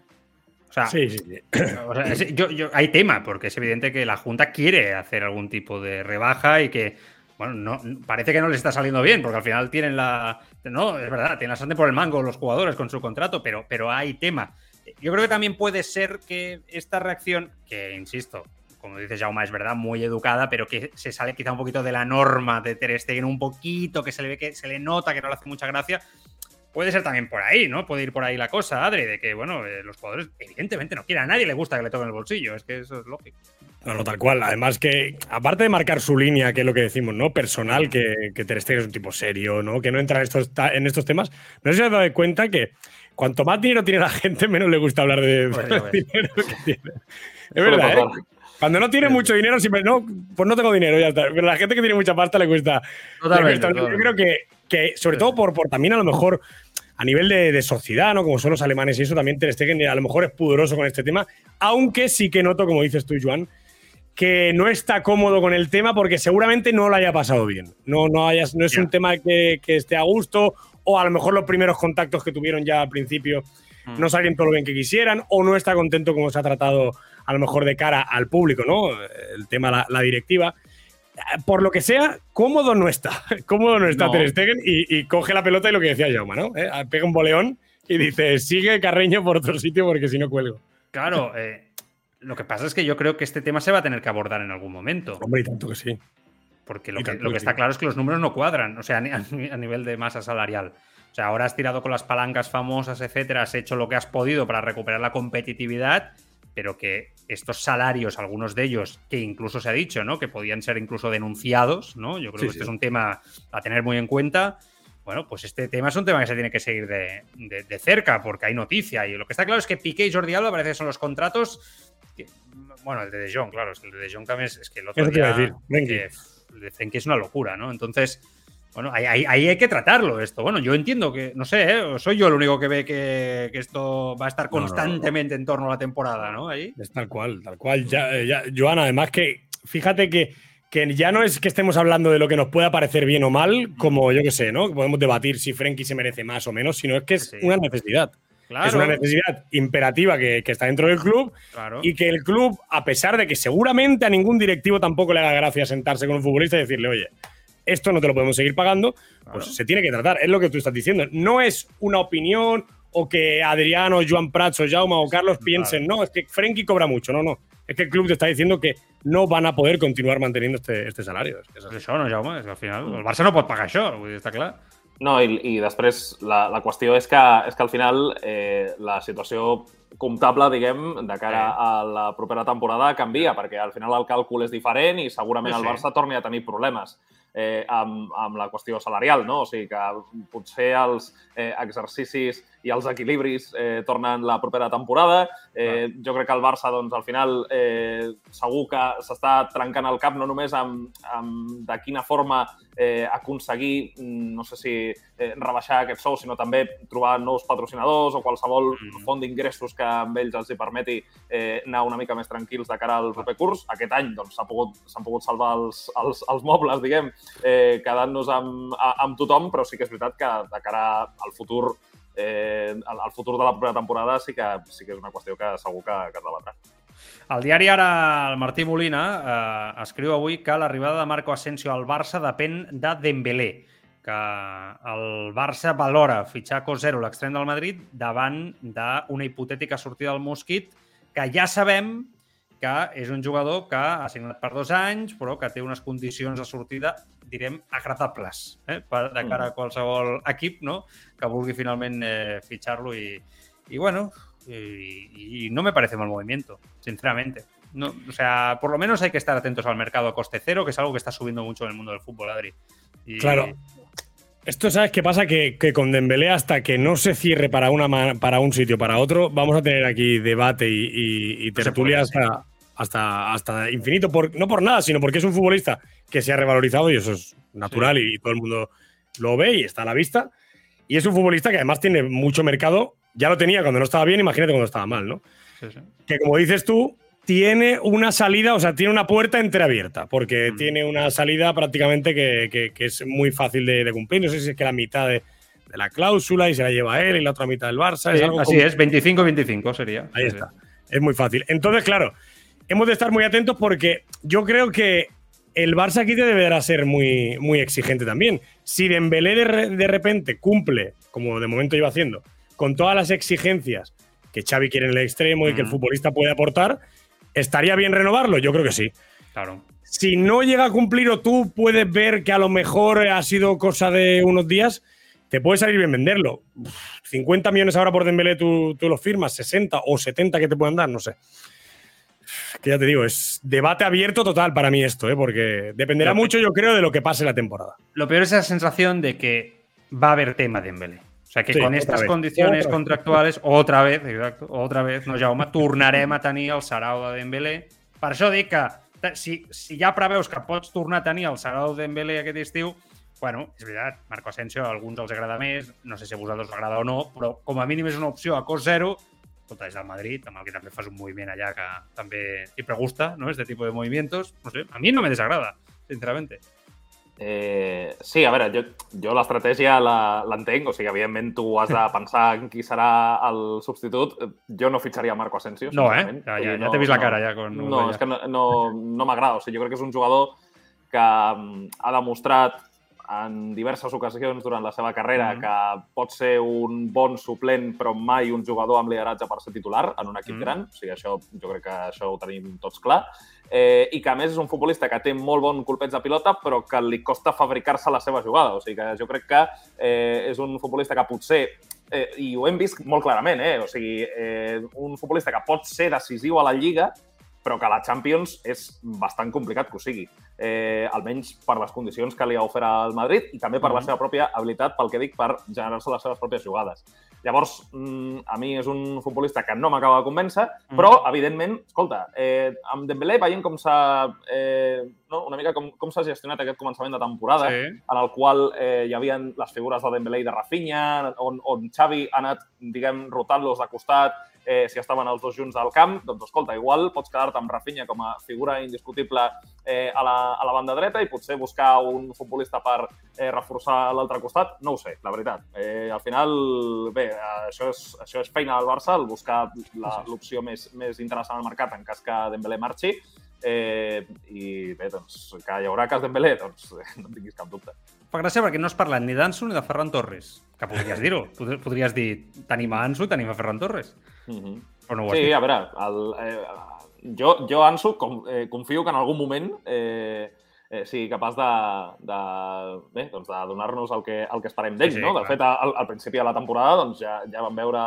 O sea, Sí, sí, sí. O sea, es- yo, yo- hay tema, porque es evidente que la Junta quiere hacer algún tipo de rebaja y que, bueno, no, parece que no les está saliendo bien, porque al final tienen la. No, es verdad, tienen la sartén por el mango los jugadores con su contrato, pero, pero hay tema. Yo creo que también puede ser que esta reacción, que insisto, como dice Jaume, es verdad, muy educada, pero que se sale quizá un poquito de la norma de Ter Stegen, un poquito, que se le ve que se le nota que no le hace mucha gracia. Puede ser también por ahí, ¿no? Puede ir por ahí la cosa, Adri, de que, bueno, eh, los jugadores evidentemente no quieren. A nadie le gusta que le toquen el bolsillo, es que eso es lógico. No, no, tal cual. Además que, aparte de marcar su línea, que es lo que decimos, ¿no? Personal, que, que Ter Stegen es un tipo serio, ¿no? Que no entra en estos, ta- en estos temas. No sé si os dado cuenta que cuanto más dinero tiene la gente, menos le gusta hablar de Pues dinero que tiene. Es verdad, ¿eh? Cuando no tiene mucho dinero, siempre no, pues no tengo dinero, ya está. Pero la gente que tiene mucha pasta le cuesta. le Totalmente, cuesta. Yo creo que, que sobre todo por, por también a lo mejor a nivel de, de sociedad, ¿no? Como son los alemanes y eso, también Ter Stegen a lo mejor es pudoroso con este tema, aunque sí que noto, como dices tú, Joan, que no está cómodo con el tema porque seguramente no lo haya pasado bien. No, no, hayas, no es un tema que, que esté a gusto, o a lo mejor los primeros contactos que tuvieron ya al principio Mm. no salieron todo lo bien que quisieran, o no está contento como se ha tratado a lo mejor de cara al público, ¿no? El tema, la, la directiva. Por lo que sea, cómodo no está. Cómodo no está No. Ter Stegen y, y coge la pelota y lo que decía Jaume, ¿no? Eh, Pega un boleón y dice, sigue Carreño por otro sitio porque si no cuelgo. Claro, eh, lo que pasa es que yo creo que este tema se va a tener que abordar en algún momento. Hombre, y tanto que sí. Porque lo que, lo que está claro es que los números no cuadran, o sea, a nivel de masa salarial. O sea, ahora has tirado con las palancas famosas, etcétera, has hecho lo que has podido para recuperar la competitividad, pero que estos salarios, algunos de ellos, que incluso se ha dicho, ¿no? Que podían ser incluso denunciados, ¿no? Yo creo Sí, que este sí. es un tema a tener muy en cuenta. Bueno, pues este tema es un tema que se tiene que seguir de, de- de cerca, porque hay noticia. Y lo que está claro es que Piqué y Jordi Alba parece que son los contratos. que- bueno, el de De Jong, claro, es que el de De Jong también es, es que el otro día, decir, que, el de Frenkie es una locura, ¿no? Entonces, bueno, ahí, ahí- ahí hay que tratarlo esto. Bueno, yo entiendo que, no sé, ¿eh? soy yo el único que ve que, que esto va a estar No, no, no. constantemente en torno a la temporada, ¿no? Ahí. Es tal cual, tal cual. Ya, eh, ya, Joan, además que fíjate que, que ya no es que estemos hablando de lo que nos pueda parecer bien o mal, como yo que sé, ¿no? Que podemos debatir si Frenkie se merece más o menos, sino es que es Sí. una necesidad. Claro, Es una necesidad imperativa que, que está dentro del club claro. y que el club, a pesar de que seguramente a ningún directivo tampoco le haga gracia sentarse con un futbolista y decirle, oye, esto no te lo podemos seguir pagando, pues Claro. se tiene que tratar. Es lo que tú estás diciendo. No es una opinión o que Adriano, Joan Prats o Jaume o Carlos piensen, no, es que Frenkie cobra mucho. No, no. Es que el club te está diciendo que no van a poder continuar manteniendo este, este salario. Es que. Això no, Jaume, és que al final el Barça no pot pagar això, vull dir, està clar. No, i, i després la, la qüestió és que, és que al final eh, la situació comptable, diguem, de cara Sí. a la propera temporada canvia, perquè al final el càlcul és diferent i segurament Sí, el sí. Barça torni a tenir problemes eh, amb, amb la qüestió salarial, no? O sigui que potser els eh, exercicis i els equilibris eh, tornen la propera temporada. Eh, jo crec que el Barça, doncs, al final, eh, segur que s'està trencant el cap no només amb, amb de quina forma eh, aconseguir, mm, no sé si eh, rebaixar aquest sou, sinó també trobar nous patrocinadors o qualsevol Mm. font d'ingressos que amb ells els hi permeti eh, anar una mica més tranquils de cara al proper curs. Aquest any doncs, pogut, pogut salvar els, els, els mobles, diguem, eh, quedant-nos amb, amb tothom, però sí que és veritat que de cara al futur eh, al, al futur de la propera temporada sí que, sí que és una qüestió que segur que, que es debatrà. El diari ara, el Martí Molina, eh, escriu avui que l'arribada de Marco Asensio al Barça depèn de Dembélé, que el Barça valora fitxar Cosero, l'extrem del Madrid, davant d'una hipotètica sortida del Mosquit, que ja sabem que és un jugador que ha signat per dos anys, però que té unes condicions de sortida, direm, agradables, eh? per, de cara a qualsevol equip no? que vulgui finalment eh, fitxar-lo i, y bueno, y, y no me parece mal movimiento, sinceramente. No, o sea, por lo menos hay que estar atentos al mercado a coste cero, que es algo que está subiendo mucho en el mundo del fútbol, Adri. Y- Claro. Esto, ¿sabes qué pasa? Que, que con Dembélé, hasta que no se cierre para, una, para un sitio para otro, vamos a tener aquí debate y, y- y se tertulia puede, sí. Hasta, hasta, infinito. Por, no por nada, sino porque es un futbolista que se ha revalorizado y eso es natural y, todo el mundo lo ve y está a la vista. Y es un futbolista que además tiene mucho mercado. Ya lo tenía cuando no estaba bien, imagínate cuando estaba mal, ¿no? Sí, sí. que como dices tú, tiene una salida, o sea, tiene una puerta entreabierta, porque Mm. tiene una salida prácticamente que, que- que es muy fácil de, de cumplir. No sé si es que la mitad de, de la cláusula y se la lleva él y la otra mitad del Barça. es Sí, algo así como- es, 25-25 sería. Ahí Sí, está. Es muy fácil. Entonces, claro, hemos de estar muy atentos porque yo creo que el Barça aquí deberá ser muy, muy exigente también. Si Dembélé de, re- de repente cumple, como de momento iba haciendo, con todas las exigencias que Xavi quiere en el extremo y que el futbolista puede aportar, ¿estaría bien renovarlo? Yo creo que sí. sí. Claro. Si no llega a cumplir o tú puedes ver que a lo mejor ha sido cosa de unos días, te puede salir bien venderlo. Uf, 50 millones ahora por Dembélé tú, tú los firmas, 60 o 70 que te puedan dar, no sé. Que ya te digo, es debate abierto total para mí esto, ¿eh? porque dependerá mucho, yo creo, de lo que pase la temporada. Lo peor es esa sensación de que va a haber tema de Dembélé. O sea que Sí, con estas vez, condiciones otra vez. contractuales, otra vez, exacto, otra vez, no, Jaume, tornarem a tenir el Sarau de Dembélé. Per això dic que si, si ja preveus que pots tornar a tenir el Sarau de Dembélé aquest estiu, bueno, és veritat, Marco Asensio a alguns els agrada més, no sé si a vosaltres us agrada o no, però com a mínim és una opció a cost zero, escolta, és del Madrid, amb el que també fas un moviment allà que també i pregusta, ¿no? Este tipo de movimientos, no sé, a mi no me desagrada, sinceramente. Eh, sí, a veure, jo, jo l'estratègia la- l'entenc, o sigui, evidentment tu has de pensar en qui serà el substitut. Jo no fitxaria Marco Asensio. No, eh? Ja, ja, ja t'he vist la cara ja con No, Udoya. és que no, no, no m'agrada. O sigui, jo crec que és un jugador que mm, ha demostrat en diverses ocasions durant la seva carrera Mhm. que pot ser un bon suplent però mai un jugador amb lideratge per ser titular en un equip Mhm. gran. O sigui, això, jo crec que això ho tenim tots clar. Eh, I que, a més, és un futbolista que té molt bon colpeig de pilota però que li costa fabricar-se la seva jugada. O sigui, que jo crec que eh, és un futbolista que potser eh, i ho hem vist molt clarament, eh? o sigui, eh, un futbolista que pot ser decisiu a la Lliga, però que la Champions és bastant complicat que ho sigui. Eh, almenys per les condicions que li ha ofert al Madrid i també per la Mhm. seva pròpia habilitat, pel que dic, per generar-se les seves pròpies jugades. Llavors, mm, a mi és un futbolista que no m'acaba de convèncer, Mhm. però, evidentment, escolta, eh, amb Dembélé veiem com s'ha... Eh, no? una mica com, com s'ha gestionat aquest començament de temporada, Sí. en el qual eh, hi havia les figures de Dembélé i de Rafinha, on, on Xavi ha anat, diguem, rotant-los de costat eh, si estaven els dos junts al camp, doncs escolta, igual pots quedar-te amb Rafinha com a figura indiscutible eh, a, la, a la banda dreta i potser buscar un futbolista per eh, reforçar l'altre costat, no ho sé, la veritat. Eh, al final, bé, això és, això és feina del Barça, el buscar la- l'opció més, més interessant al mercat en cas que Dembélé marxi, eh, i bé, doncs, que hi haurà cas Dembélé, doncs no en tinguis cap dubte. Fa gràcia perquè no has parlat ni d'Ansu ni de Ferran Torres. Que podries dir-ho. Podries dir, tenim a Ansu, tenim a Ferran Torres. Mm -hmm. Però no ho has Sí, dit. a veure, el, eh, jo, jo Ansu, com, eh, confio que en algun moment eh, eh, sigui capaç de, de, bé, doncs de donar-nos el que, el que esperem d'ell. Sí, sí, no? De clar. fet, al, al principi de la temporada doncs, ja, ja vam veure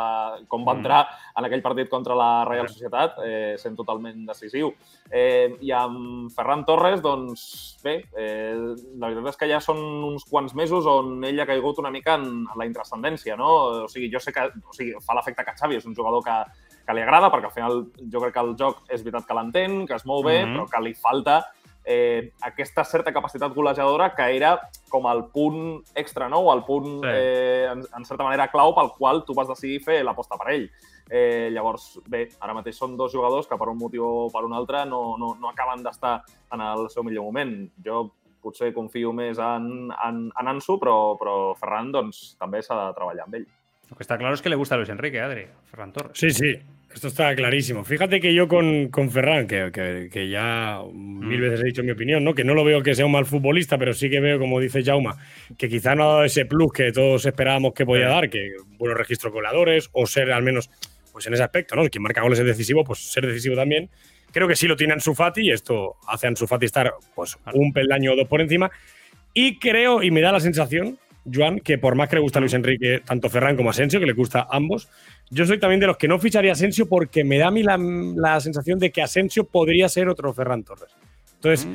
com va Mm. entrar en aquell partit contra la Real Clar. Societat, eh, sent totalment decisiu. Eh, I amb Ferran Torres, doncs, bé, eh, la veritat és que ja són uns quants mesos on ell ha caigut una mica en la intrascendència, no? O sigui, jo sé que o sigui, fa l'efecte que Xavi és un jugador que, que li agrada, perquè al final jo crec que el joc és veritat que l'entén, que es mou bé, Mhm. però que li falta eh, aquesta certa capacitat golejadora que era com el punt extra, no? O el punt, Sí. eh, en, en certa manera, clau pel qual tu vas decidir fer l'aposta per ell. Eh, llavors, bé, ara mateix són dos jugadors que per un motiu o per un altre no, no, no acaben d'estar en el seu millor moment. Jo potser confio més en, en, en Ansu, però, però Ferran doncs, també s'ha de treballar amb ell. Lo que está claro es que le gusta a Luis Enrique, Adri, Ferran Torres. Sí, sí, esto está clarísimo. Fíjate que yo con, con Ferran, que, que- que ya mil Mm. veces he dicho mi opinión, ¿no? que no lo veo que sea un mal futbolista, pero sí que veo, como dice Jauma, que quizá no ha dado ese plus que todos esperábamos que podía Sí. dar, que buenos registros goleadores, o ser al menos, pues en ese aspecto, ¿no? Quien marca goles es decisivo, pues ser decisivo también. Creo que sí lo tiene Ansu Fati y esto hace a Ansu Fati estar pues un peldaño o dos por encima. Y creo, y me da la sensación, Joan, que por más que le gusta a Luis Enrique, tanto Ferran como Asensio, que le gusta a ambos, yo soy también de los que no ficharía a Asensio porque me da a mí la, la sensación de que Asensio podría ser otro Ferran Torres. Entonces,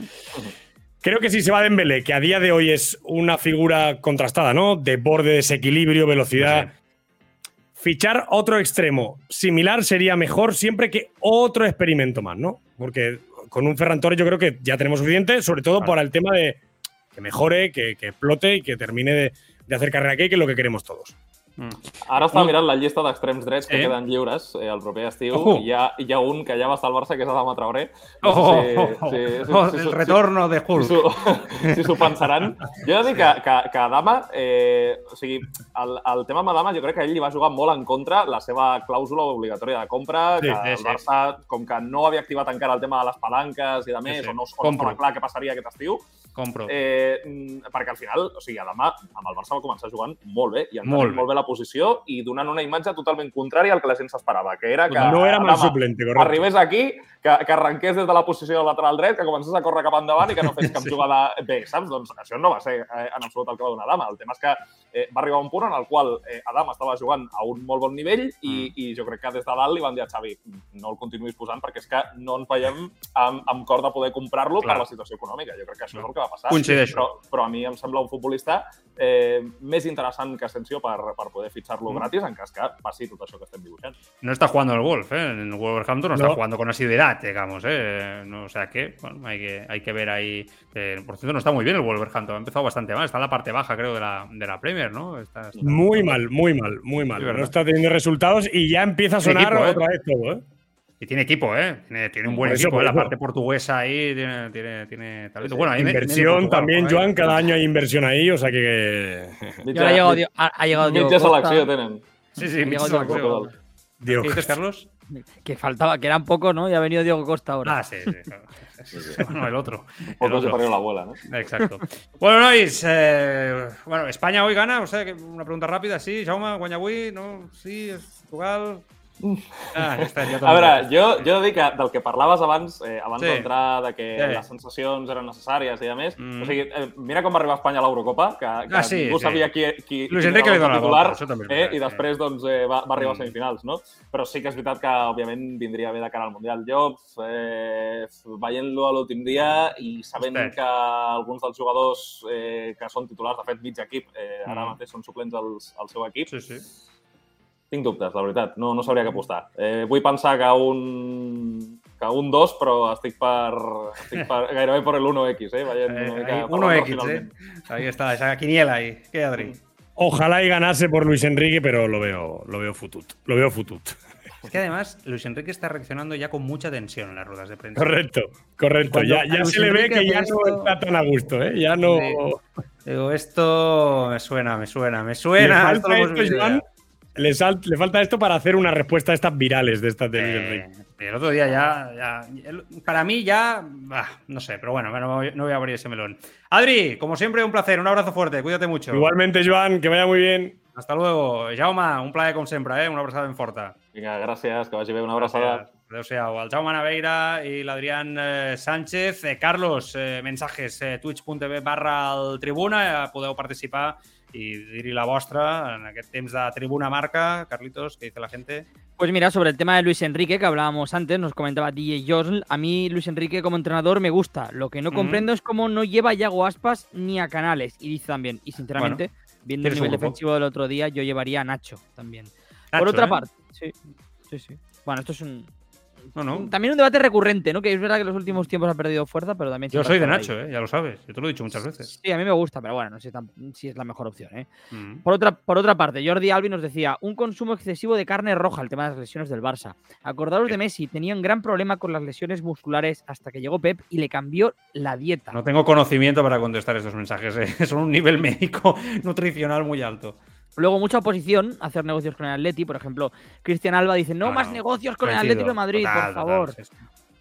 creo que si se va a Dembélé, que a día de hoy es una figura contrastada, ¿no? De borde, desequilibrio, velocidad. Fichar otro extremo similar sería mejor siempre que otro experimento más, ¿no? Porque con un Ferran Torres yo creo que ya tenemos suficiente, sobre todo por el tema de que mejore, que, que explote y que termine de, de hacer carrera aquí, que es lo que queremos todos. Ara estava mirant la llista d'extrems drets que Sí. queden lliures eh, el proper estiu i hi, ha, hi ha un que ja va estar al Barça, que és Adama Traoré. Oh, oh, sé oh, si- oh, si- oh, si- el si- retorno de si Hulk. s'ho si s'ho pensaran. Jo he de dir que, que, que Adama, eh, o sigui, el, el tema amb Adama jo crec que ell li va jugar molt en contra la seva clàusula obligatòria de compra, Sí, que sí, el sí. Barça, com que no havia activat encara el tema de les palanques i de més, sí. o no, o no Compro. estava clar què passaria aquest estiu, Compro. Eh, mm, perquè al final, o sigui, Adama amb el Barça va començar jugant molt bé i entenent molt, bé. molt bé la posició i donant una imatge totalment contrària al que la gent s'esperava, que era que no era suplente, correcte. arribés aquí, que, que arrenqués des de la posició del lateral dret, que comencés a córrer cap endavant i que no fes cap Sí. jugada bé, saps? Doncs això no va ser eh, en absolut el que va donar Adama. El tema és que eh, va arribar un punt en el qual eh, Adama estava jugant a un molt bon nivell i, Mm. i jo crec que des de dalt li van dir a Xavi no el continuïs posant perquè és que no ens veiem amb, amb cor de poder comprar-lo per la situació econòmica. Jo crec que això és el que va passar. Coincideixo. Però, però a mi em sembla un futbolista eh, més interessant que Asensio per, per poder fitxar-lo Mm. gratis en cas que passi tot això que estem dibuixant. No está jugando en el Wolf, ¿eh? En Wolverhampton no, No. jugando con digamos, ¿eh? No, o sea que, bueno, hay que, hay que ver ahí. eh, por cierto, no está muy bien el Wolverhampton, ha empezado bastante mal, está en la parte baja, creo, de la, de la Premier, ¿no? Está, está- Muy mal, muy mal, muy mal. No está teniendo resultados y ya empieza a sonar equipo, ¿eh? otra vez todo, ¿eh? Y tiene equipo, ¿eh? Tiene, tiene un buen eso, equipo, ¿eh? la parte portuguesa ahí tiene, tiene, tiene talento. Bueno, ahí Inversión también. Joan, cada año hay inversión ahí, o sea que. Ha llegado, ha, ha llegado Diego Costa, tenen. Sí, sí, Ha llegado selecció. Portugal. Dios. ¿Qué dices, Carlos? que faltaba, que eran pocos, ¿no? Y ha venido Diego Costa ahora. Ah, sí, sí. Bueno, el otro. El Poco se parió la abuela, ¿no? Exacto. Bueno, nois, eh, bueno, España hoy gana, o sea, que una pregunta rápida, sí, Jaume, guanya avui, no? Sí, Portugal... Ah, A veure, jo, jo he de dir que del que parlaves abans, eh, abans Sí. d'entrar, de que Sí. les sensacions eren necessàries i a més, Mm. o sigui, eh, mira com va arribar Espanya a l'Eurocopa, que, que Ah, sí, ningú sí. sabia qui, qui, Luis qui Enrique era li dona la titular, volta, també eh, i després doncs, eh, va, va arribar Mm. a semifinals, no? Però sí que és veritat que, òbviament, vindria bé de cara al Mundial. Jo, eh, veient-lo a l'últim dia i sabent Hosti. que alguns dels jugadors eh, que són titulars, de fet, mig equip, eh, ara Mm. mateix són suplents al, al seu equip, Sí, sí. Tinc dubtes, la veritat. No, no sabria què apostar. Eh, vull pensar que un, que un 2, però estic per, estic per gairebé per l'1X, eh? Veient Eh, una mica ahí, per 1X, l'altre eh? Ahí está, esa quiniela ahí. ¿Qué, Adri? Ojalá y ganase por Luis Enrique, pero lo veo, lo veo futut. Lo veo futut. Es que además Luis Enrique está reaccionando ya con mucha tensión en las ruedas de prensa. Correcto, correcto. Cuando Ya, ya se le ve que ya no está tan a gusto, ¿eh? Ya no. Digo, esto me suena, me suena, me suena. falta esto esto, Joan. Le, sal- le falta esto para hacer una respuesta a estas virales de estas de Eh, el otro día ya, ya- el- para mí ya, bah, no sé, pero bueno, no voy, no voy a abrir ese melón. Adri, como siempre, un placer, un abrazo fuerte, cuídate mucho. Igualmente, Joan, que vaya muy bien. Hasta luego. Jaume, un plaer com sempre, eh? una abraçada ben forta. Vinga, gràcies, que vagi bé, una abraçada. Adéu-siau. El Jaume Naveira i l'Adrián eh, Sánchez. Eh, Carlos, eh, mensajes eh, twitch.tv barra el Tribuna. Eh, podeu participar i dir-hi la vostra en aquest temps de Tribuna Marca. Carlitos, què dice la gente? Pues mira, sobre el tema de Luis Enrique que hablábamos antes, nos comentaba DJ Josl, a mí Luis Enrique como entrenador me gusta. Lo que no Ujú. comprendo es cómo no lleva a Yago Aspas ni a Canales. Y dice también, y sinceramente, viendo el nivel defensivo del otro día, yo llevaría a Nacho también. Nacho, Por otra ¿eh? parte, sí, sí, sí. Bueno, esto es un, No, no. un- también un debate recurrente, ¿no? Que es verdad que en los últimos tiempos ha perdido fuerza, pero también... Yo soy de Nacho, eh, ya lo sabes. Yo te lo he dicho muchas veces. Sí, a mí me gusta, pero bueno, no sé si es la mejor opción, ¿eh? Mm. Por otra, por otra parte, Jordi Albi nos decía, un consumo excesivo de carne roja, el tema de las lesiones del Barça. Acordaros de Messi, tenía un gran problema con las lesiones musculares hasta que llegó Pep y le cambió la dieta. No tengo conocimiento para contestar estos mensajes. eh. Son un nivel médico nutricional muy alto. Luego, mucha oposición a hacer negocios con el Atleti. Por ejemplo, Cristian Alba dice, no, No, más no, negocios con el. Atlético de Madrid, Total, por favor.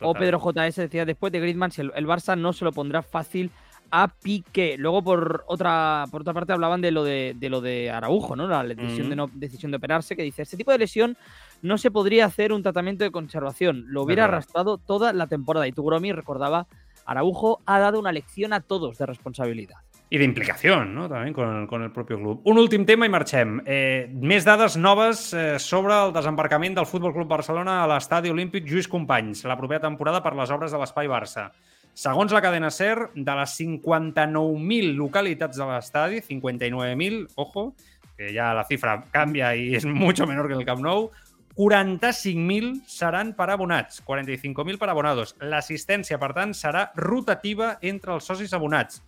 O. Pedro JS decía, después de Griezmann, si el, el Barça no se lo pondrá fácil a Piqué. Luego, por otra, por otra parte, hablaban de lo de, de lo de Araujo, ¿no? La decisión, de no, decisión de operarse, que dice, este tipo de lesión no se podría hacer un tratamiento de conservación. Lo hubiera arrastrado toda la temporada. Y Tugromi recordaba, Araujo ha dado una lección a todos de responsabilidad. I d'implicació, no? També con, con el propi club. Un últim tema i marxem. Eh, més dades noves eh, sobre el desembarcament del Futbol Club Barcelona a l'estadi olímpic Lluís Companys la propera temporada per les obres de l'Espai Barça. Segons la cadena SER, de les 59.000 localitats de l'estadi, 59.000, ojo, que ja la cifra canvia i és mucho menor que el Camp Nou, 45.000 seran per abonats, 45.000 per abonados. L'assistència, per tant, serà rotativa entre els socis abonats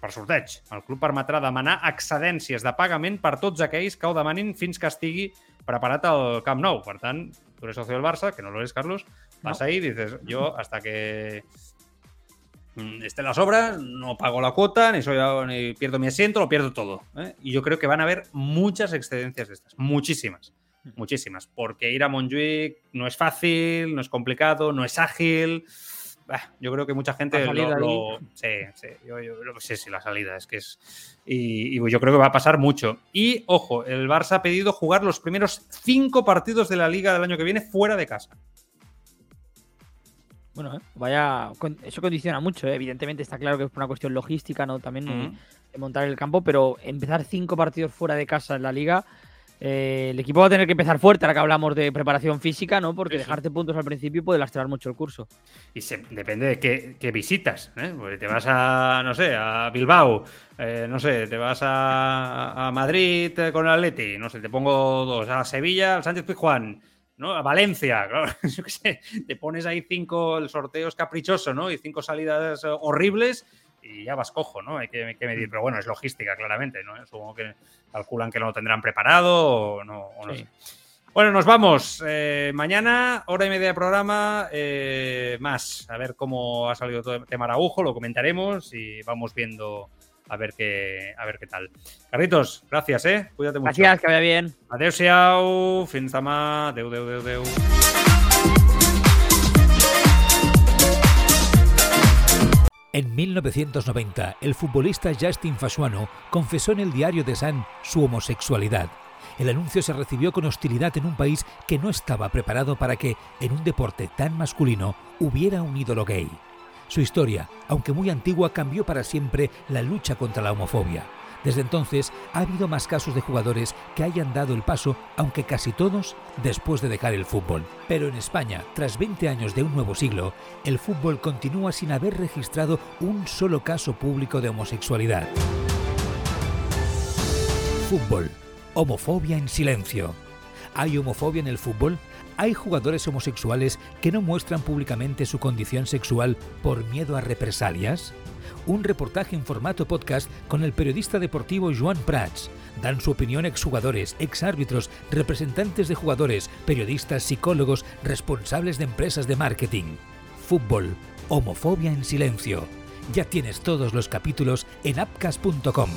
per sorteig. El club permetrà demanar excedències de pagament per tots aquells que ho demanin fins que estigui preparat el Camp Nou. Per tant, tu eres socio del Barça, que no lo eres, Carlos, vas ahí y dices, yo hasta que mm, estén las obras, no pago la cuota, ni, soy, ni pierdo mi asiento, lo pierdo todo. ¿eh? Y yo creo que van a haber muchas excedencias de estas, muchísimas, muchísimas, porque ir a Montjuic no es fácil, no es complicado, no es ágil. Bah, yo creo que mucha gente lo, lo- sí, sí, yo, yo que sí, sí, la salida es que es y, y yo creo que va a pasar mucho. Y ojo, el Barça ha pedido jugar los primeros cinco partidos de la Liga del año que viene fuera de casa. Bueno, eh, vaya, eso condiciona mucho, eh. evidentemente está claro que es por una cuestión logística, ¿no? También de montar el campo, pero empezar cinco partidos fuera de casa en la liga eh, el equipo va a tener que empezar fuerte ahora que hablamos de preparación física, ¿no? Porque dejarte puntos al principio puede lastrar mucho el curso. Y se, depende de qué, qué visitas. ¿eh? Porque te vas a, no sé, a Bilbao, eh, no sé, te vas a, a Madrid eh, con el Atleti, no sé, te pongo dos, a Sevilla, al Sánchez Pizjuán, ¿no? A Valencia, claro, yo qué sé, te pones ahí cinco, el sorteo es caprichoso, ¿no? Y cinco salidas horribles y ya vas cojo, ¿no? Hay que, hay que medir, pero bueno, es logística, claramente, ¿no? Supongo que calculan que no lo tendrán preparado o no, o no Sí. sé. Bueno, nos vamos. Eh, mañana, hora y media de programa, eh, más. A ver cómo ha salido todo el tema Araujo, lo comentaremos y vamos viendo a ver qué, a ver qué tal. Carlitos, gracias, ¿eh? Cuídate mucho. Gracias, que vaya bien. Adeu-siau, fins demà, adeu, adeu, adeu, adeu. En 1990, el futbolista Justin Fasuano confesó en el diario de Sun su homosexualidad. El anuncio se recibió con hostilidad en un país que no estaba preparado para que, en un deporte tan masculino, hubiera un ídolo gay. Su historia, aunque muy antigua, cambió para siempre la lucha contra la homofobia. Desde entonces ha habido más casos de jugadores que hayan dado el paso, aunque casi todos después de dejar el fútbol. Pero en España, tras 20 años de un nuevo siglo, el fútbol continúa sin haber registrado un solo caso público de homosexualidad. Fútbol. Homofobia en silencio. ¿Hay homofobia en el fútbol? ¿Hay jugadores homosexuales que no muestran públicamente su condición sexual por miedo a represalias? Un reportaje en formato podcast con el periodista deportivo Joan Prats. Dan su opinión exjugadores, exárbitros, representantes de jugadores, periodistas, psicólogos, responsables de empresas de marketing. Fútbol. Homofobia en silencio. Ya tienes todos los capítulos en appcast.com.